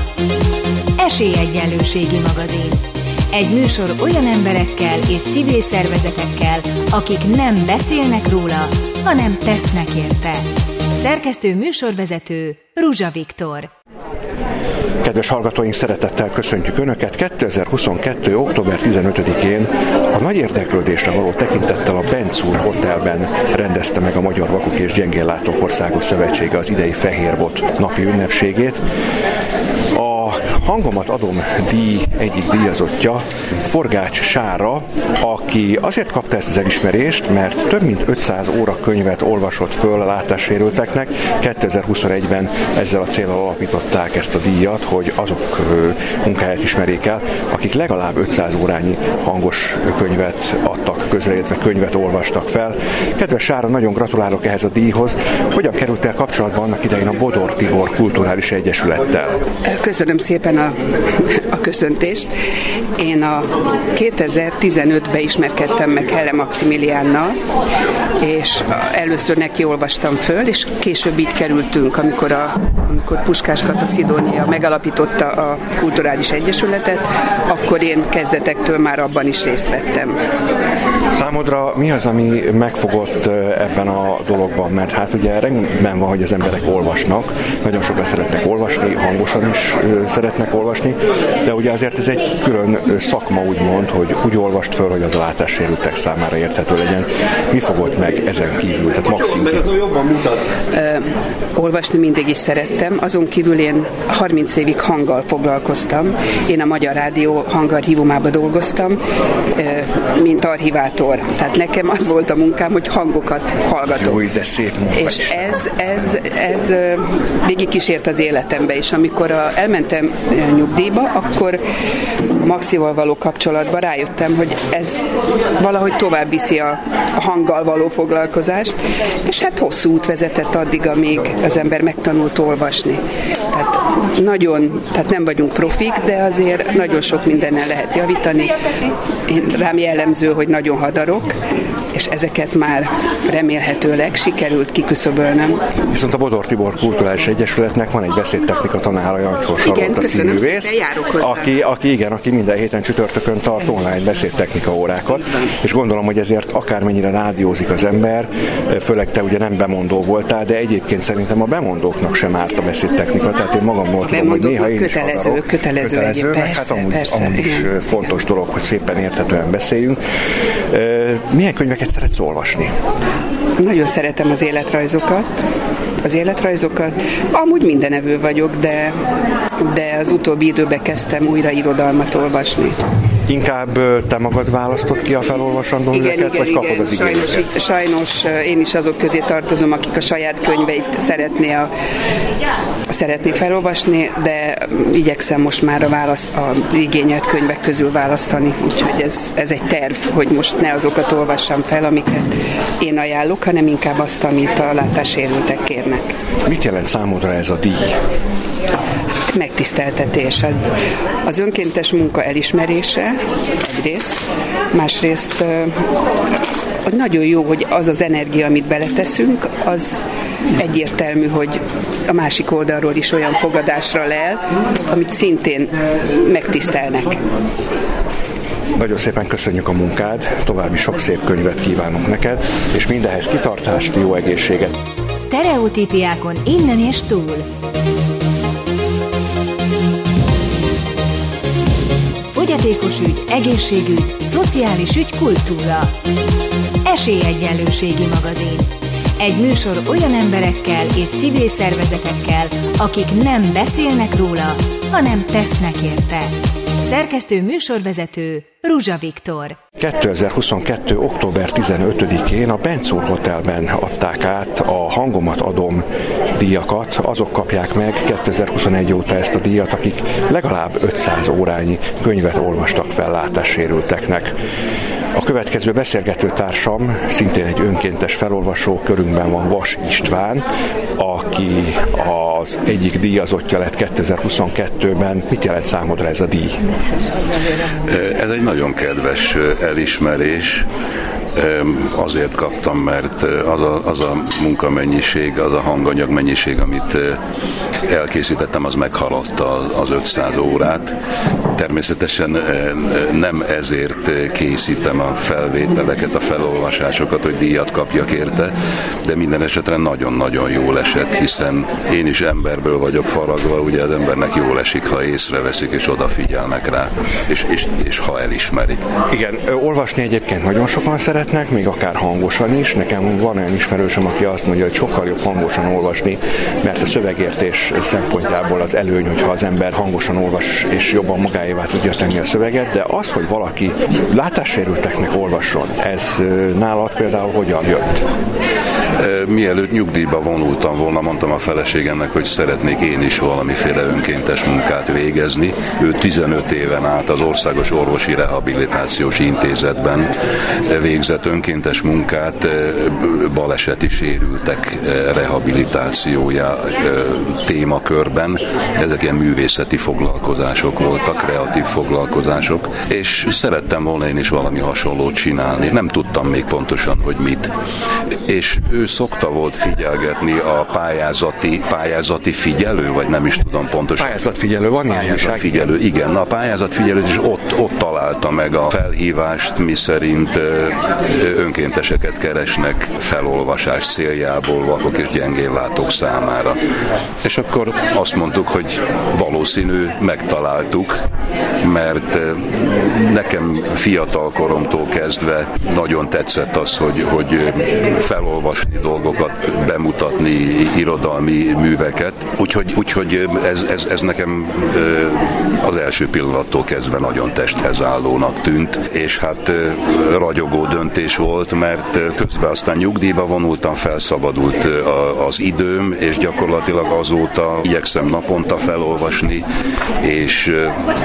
Esélyegyenlőségi magazin. Egy műsor olyan emberekkel és civil szervezetekkel, akik nem beszélnek róla, hanem tesznek érte. Szerkesztő műsorvezető Ruzsa Viktor. Kedves hallgatóink, szeretettel köszöntjük Önöket. 2022. október 15-én a nagy érdeklődésre való tekintettel a Benzúr Hotelben rendezte meg a Magyar Vakok és Gyengéllátók Országos Szövetsége az idei Fehérbot napi ünnepségét. A hangomat adom díj egyik díjazottja, Forgács Sára, aki azért kapta ezt az elismerést, mert több mint 500 óra könyvet olvasott föl a látássérülteknek. 2021-ben ezzel a célral alapították ezt a díjat, hogy azok munkáját ismerjék el, akik legalább 500 órányi hangos könyvet adtak közre, illetve könyvet olvastak fel. Kedves Sára, nagyon gratulálok ehhez a díjhoz. Hogyan került el kapcsolatban annak idején a Bodor Tibor Kulturális Egyesülettel? Köszönöm szépen a, a köszöntést. Én a 2015-ben ismerkedtem meg Helle Maximiliánnal, és először neki olvastam föl, és később így kerültünk, amikor, a, amikor Puskás Kata Szidónia megalapította a Kulturális Egyesületet, akkor én kezdetektől már abban is részt vettem. Számodra mi az, ami megfogott ebben a dologban? Mert hát ugye rendben van, hogy az emberek olvasnak, nagyon sokan szeretnek olvasni, hangosan is szeretnek olvasni, de ugye azért ez egy külön szakma úgymond, hogy úgy olvast föl, hogy az a látássérültek számára érthető legyen. Mi fogott meg ezen kívül? Tehát maxim Uh, olvasni mindig is szerettem, azon kívül én 30 évig hanggal foglalkoztam. Én a Magyar Rádió hangarchívumában dolgoztam, mint archivátor. Tehát nekem az volt a munkám, hogy hangokat hallgatok. Jó, de szép munka És ez, ez, ez végig kísért az életembe, és amikor a, elmentem nyugdíjba, akkor Maxival való kapcsolatban rájöttem, hogy ez valahogy tovább viszi a, a hanggal való foglalkozást, és hát hosszú út vezetett addig, amíg az ember megtanult olvasni. Tehát nagyon, tehát nem vagyunk profik, de azért nagyon sok mindennel lehet javítani. Én rám jellemző, hogy nagyon hadarok, és ezeket már remélhetőleg sikerült kiküszöbölnem. Viszont a Bodor Tibor Kulturális Egyesületnek van egy beszédtechnika tanára, Jancsó Sarolta színművész, aki, aki, igen, aki minden héten csütörtökön tart online beszédtechnika órákat, és gondolom, hogy ezért akármennyire rádiózik az ember, főleg te ugye nem bemondó voltál, de egyébként szerintem a bemondóknak sem árt a beszédtechnika, tehát én magamról tudom, hogy néha én kötelező, is hadarok. kötelező, kötelező persze, persze, hát amúgy, persze, amúgy is igen. fontos dolog, hogy szépen érthetően beszéljünk. Milyen könyveket szeretsz olvasni? Nagyon szeretem az életrajzokat, az életrajzokat. Amúgy mindenevő vagyok, de, de az utóbbi időben kezdtem újra irodalmat olvasni. Inkább te magad választott ki a felolvasandó igen, műveket, igen, vagy kapod igen. az igényeket? Sajnos, sajnos én is azok közé tartozom, akik a saját könyveit szeretné, a, szeretné felolvasni, de igyekszem most már a, választ, a igényelt könyvek közül választani, úgyhogy ez, ez egy terv, hogy most ne azokat olvassam fel, amiket én ajánlok, hanem inkább azt, amit a látássérültek kérnek. Mit jelent számodra ez a díj? Megtiszteltetés. Az önkéntes munka elismerése egyrészt, másrészt hogy nagyon jó, hogy az az energia, amit beleteszünk, az egyértelmű, hogy a másik oldalról is olyan fogadásra lel, amit szintén megtisztelnek. Nagyon szépen köszönjük a munkád, további sok szép könyvet kívánunk neked, és mindehez kitartást, jó egészséget! Sztereotípiákon innen és túl. Fogyatékos ügy, egészségügy, szociális ügy, kultúra. Esélyegyenlőségi magazin. Egy műsor olyan emberekkel és civil szervezetekkel, akik nem beszélnek róla, hanem tesznek érte. Szerkesztő műsorvezető Ruzsa Viktor. 2022. október 15-én a Benzúr Hotelben adták át a Hangomat adom díjakat. Azok kapják meg 2021 óta ezt a díjat, akik legalább 500 órányi könyvet olvastak fel látássérülteknek. A következő beszélgető társam szintén egy önkéntes felolvasó, körünkben van Vas István, aki az egyik díjazottja lett 2022-ben. Mit jelent számodra ez a díj? Ez egy nagyon kedves elismerés. Azért kaptam, mert az a, az a munkamennyiség, az a hanganyag mennyiség, amit elkészítettem, az meghaladta az 500 órát. Természetesen nem ezért készítem a felvételeket, a felolvasásokat, hogy díjat kapjak érte, de minden esetre nagyon-nagyon jól esett, hiszen én is emberből vagyok faragva, ugye az embernek jól esik, ha észreveszik és odafigyelnek rá, és, és, és ha elismerik. Igen, olvasni egyébként nagyon sokan szeretnek, még akár hangosan is. Nekem van olyan ismerősöm, aki azt mondja, hogy sokkal jobb hangosan olvasni, mert a szövegértés szempontjából az előny, hogyha az ember hangosan olvas és jobban magáévá tudja tenni a szöveget, de az, hogy valaki látássérülteknek olvasson, ez nálad például hogyan jött? Mielőtt nyugdíjba vonultam volna, mondtam a feleségemnek, hogy szeretnék én is valamiféle önkéntes munkát végezni. Ő 15 éven át az Országos Orvosi Rehabilitációs Intézetben végzett önkéntes munkát baleseti sérültek rehabilitációja témakörben. Ezek ilyen művészeti foglalkozások voltak, kreatív foglalkozások, és szerettem volna én is valami hasonlót csinálni. Nem tudtam még pontosan, hogy mit. És ő szokta volt figyelgetni a pályázati, pályázati figyelő, vagy nem is tudom pontosan. Pályázatfigyelő van ilyen Pályázatfigyelő, igen. Na, a pályázatfigyelő, és ott, ott találta meg a felhívást, mi szerint önkénteseket keresnek felolvasás céljából vakok és gyengéllátók számára. És akkor azt mondtuk, hogy valószínű megtaláltuk, mert nekem fiatal koromtól kezdve nagyon tetszett az, hogy, hogy felolvasni dolgokat, bemutatni irodalmi műveket. Úgyhogy, úgyhogy ez, ez, ez nekem az első pillanattól kezdve nagyon testhez állónak tűnt, és hát ragyogó döntés volt, mert közben aztán nyugdíjba vonultam, felszabadult az időm, és gyakorlatilag azóta igyekszem naponta felolvasni, és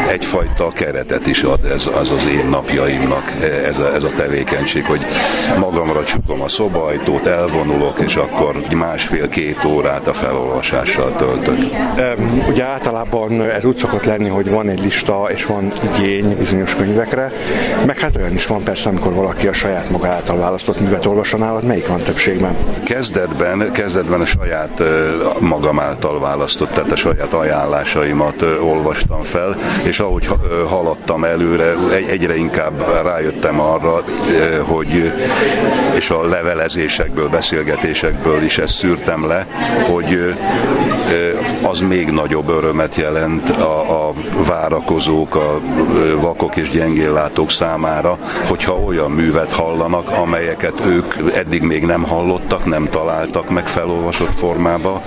egyfajta keretet is ad ez az az én napjaimnak ez a, ez a tevékenység, hogy magamra csukom a szobajtót, elvonulok, és akkor másfél-két órát a felolvasással töltök. Ugye általában ez úgy szokott lenni, hogy van egy lista, és van igény bizonyos könyvekre, meg hát olyan is van persze, amikor valaki a saját maga által választott művet olvassa nálad, melyik van többségben? Kezdetben, kezdetben a saját magam által választott, tehát a saját ajánlásaimat olvastam fel, és ahogy haladtam előre, egyre inkább rájöttem arra, hogy és a levelezésekből beszéltem, beszélgetésekből is ezt szűrtem le, hogy az még nagyobb örömet jelent a, a várakozók, a vakok és gyengéllátók számára, hogyha olyan művet hallanak, amelyeket ők eddig még nem hallottak, nem találtak meg felolvasott formába,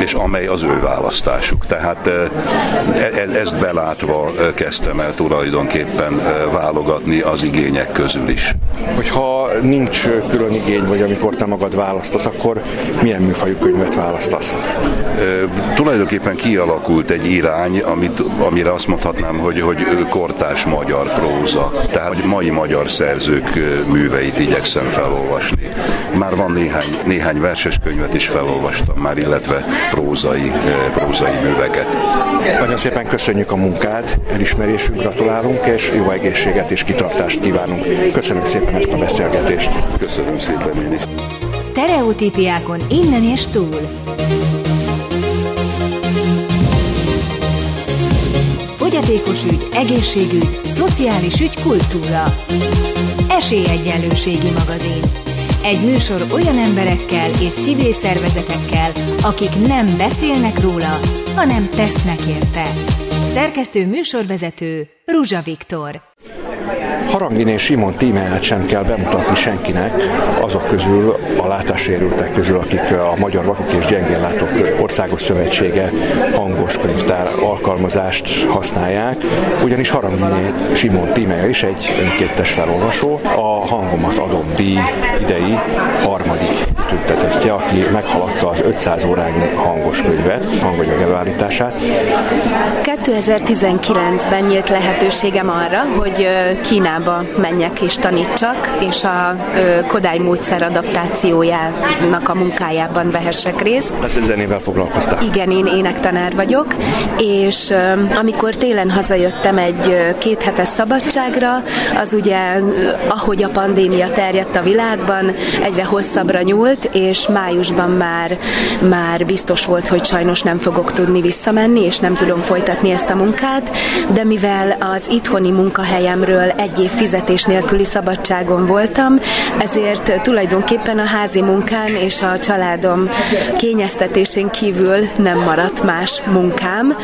és amely az ő választásuk. Tehát e, e, ezt belátva kezdtem el tulajdonképpen válogatni az igények közül is. Hogyha nincs külön igény, vagy amikor te magad választasz, akkor milyen műfajú könyvet választasz? tulajdonképpen kialakult egy irány, amit, amire azt mondhatnám, hogy, hogy kortás magyar próza. Tehát mai magyar szerzők műveit igyekszem felolvasni. Már van néhány, néhány verses könyvet is felolvastam már, illetve prózai, prózai műveket. Nagyon szépen köszönjük a munkád, elismerésünk, gratulálunk, és jó egészséget és kitartást kívánunk. Köszönöm szépen ezt a beszélgetést. Köszönöm szépen én is. Sztereotípiákon innen és túl. Fogyatékos ügy, egészségügy, szociális ügy, kultúra. Esélyegyenlőségi magazin. Egy műsor olyan emberekkel és civil szervezetekkel, akik nem beszélnek róla, hanem tesznek érte. Szerkesztő műsorvezető Ruzsa Viktor. Harangin és Simon tímáját sem kell bemutatni senkinek, azok közül, a látássérültek közül, akik a Magyar Vakok és Gyengéllátók Országos Szövetsége hangos könyvtár alkalmazást használják, ugyanis Haranginé Simon tímája is egy önkéntes felolvasó, a hangomat adom díj idei harmadik tüntetetje, aki meghaladta az 500 órányi hangos könyvet, hanganyag előállítását. 2019-ben nyílt lehetőségem arra, hogy Kínába menjek és tanítsak, és a Kodály módszer adaptációjának a munkájában vehessek részt. Hát zenével foglalkoztál. Igen, én énektanár vagyok, és amikor télen hazajöttem egy két hetes szabadságra, az ugye, ahogy a pandémia terjedt a világban, egyre hosszabbra nyúlt, és májusban már, már biztos volt, hogy sajnos nem fogok tudni visszamenni, és nem tudom folytatni ezt a munkát, de mivel az itthoni munkahelyemről egy év fizetés nélküli szabadságon voltam, ezért tulajdonképpen a házi munkán és a családom kényeztetésén kívül nem maradt más munkám,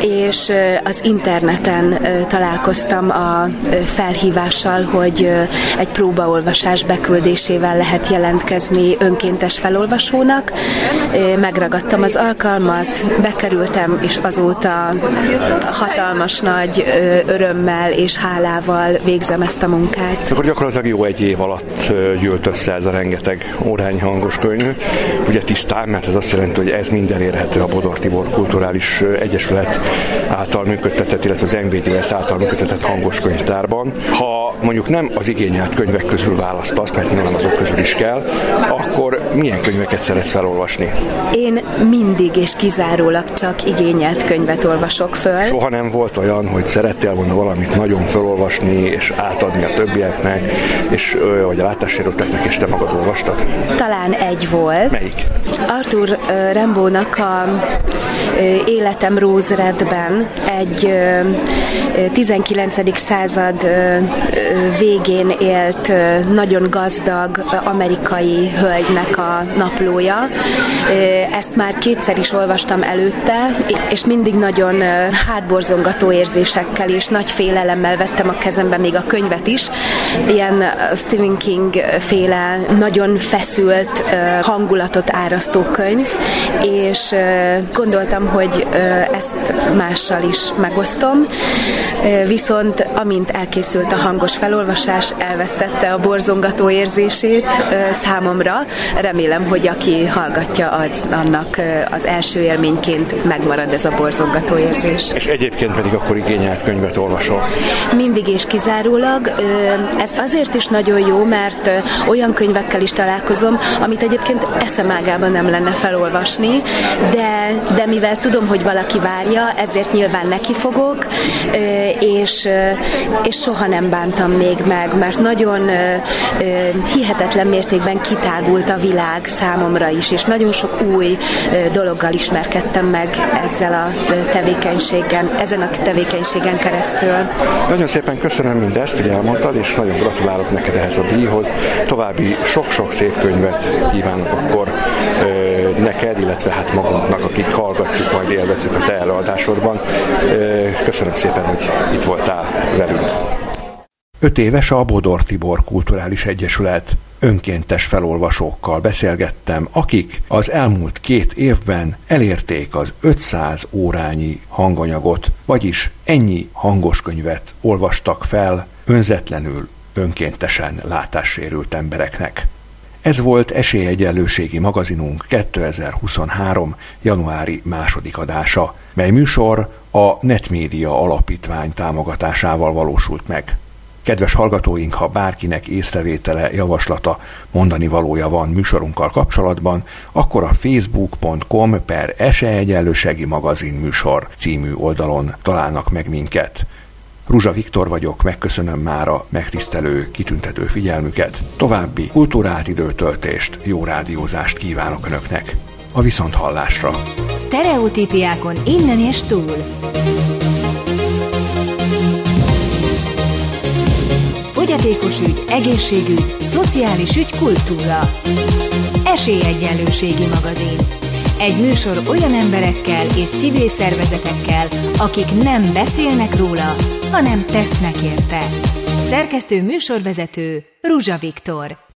és az interneten találkoztam a felhívással, hogy egy próbaolvasás beküldésével lehet jelentkezni önkéntes felolvasónak. Megragadtam az alkalmat, bekerültem, és azóta hatalmas nagy örömmel és hálával végzem ezt a munkát. Akkor gyakorlatilag jó egy év alatt gyűlt össze ez a rengeteg órány hangos könyv. Ugye tisztán, mert ez azt jelenti, hogy ez minden érhető a Bodor Tibor Kulturális Egyesület által működtetett, illetve az NVGS által működtetett hangos könyvtárban. Ha mondjuk nem az igényelt könyvek közül választasz, mert nyilván azok közül is kell, akkor milyen könyveket szeretsz felolvasni? Én mindig és kizárólag csak igényelt könyvet olvasok föl. Soha nem volt olyan, hogy szerettél volna valamit nagyon felolvasni és átadni a többieknek, és vagy a látássérülteknek, és te magad olvastad? Talán egy volt. Melyik? Arthur Rembónak a Életem Rose Egy 19. század végén élt nagyon gazdag amerikai hölgynek a naplója. Ezt már kétszer is olvastam előtte, és mindig nagyon hátborzongató érzésekkel és nagy félelemmel vettem a kezembe még a könyvet is. Ilyen Stephen King féle nagyon feszült hangulatot árasztó könyv, és gondoltam, hogy ezt mással is megosztom. Viszont amint elkészült a hangos felolvasás, elvesztette a borzongató érzését számomra. Remélem, hogy aki hallgatja, az annak az első élményként megmarad ez a borzongató érzés. És egyébként pedig akkor igényelt könyvet olvasol? Mindig és kizárólag. Ez azért is nagyon jó, mert olyan könyvekkel is találkozom, amit egyébként eszemágában nem lenne felolvasni, de, de mivel tudom, hogy valaki várja, ezért nyilván neki fogok, és, és soha nem bántam még meg, mert nagyon hihetetlen mértékben kitágult a világ számomra is, és nagyon sok új dologgal ismerkedtem meg ezzel a tevékenységgel, ezen a tevékenységen keresztül. Nagyon szépen köszönöm mindezt, hogy elmondtad, és nagyon gratulálok neked ehhez a díjhoz. További sok-sok szép könyvet kívánok akkor neked, illetve hát magunknak, akik hallgatjuk, majd élvezzük a te előadásodban. Köszönöm szépen, hogy itt voltál velünk. Öt éves a Bodor Tibor Kulturális Egyesület. Önkéntes felolvasókkal beszélgettem, akik az elmúlt két évben elérték az 500 órányi hanganyagot, vagyis ennyi hangos könyvet olvastak fel önzetlenül, önkéntesen látássérült embereknek. Ez volt Esélyegyenlőségi magazinunk 2023. januári második adása, mely műsor a Netmédia Alapítvány támogatásával valósult meg. Kedves hallgatóink, ha bárkinek észrevétele, javaslata, mondani valója van műsorunkkal kapcsolatban, akkor a facebook.com per esélyegyenlőségi magazin műsor című oldalon találnak meg minket. Ruzsa Viktor vagyok, megköszönöm már a megtisztelő, kitüntető figyelmüket. További kultúrált időtöltést, jó rádiózást kívánok Önöknek. A viszont hallásra. Stereotípiákon innen és túl. Fogyatékos ügy, egészségügy, szociális ügy, kultúra. Esélyegyenlőségi magazin. Egy műsor olyan emberekkel és civil szervezetekkel, akik nem beszélnek róla, hanem tesznek érte. Szerkesztő műsorvezető Ruzsa Viktor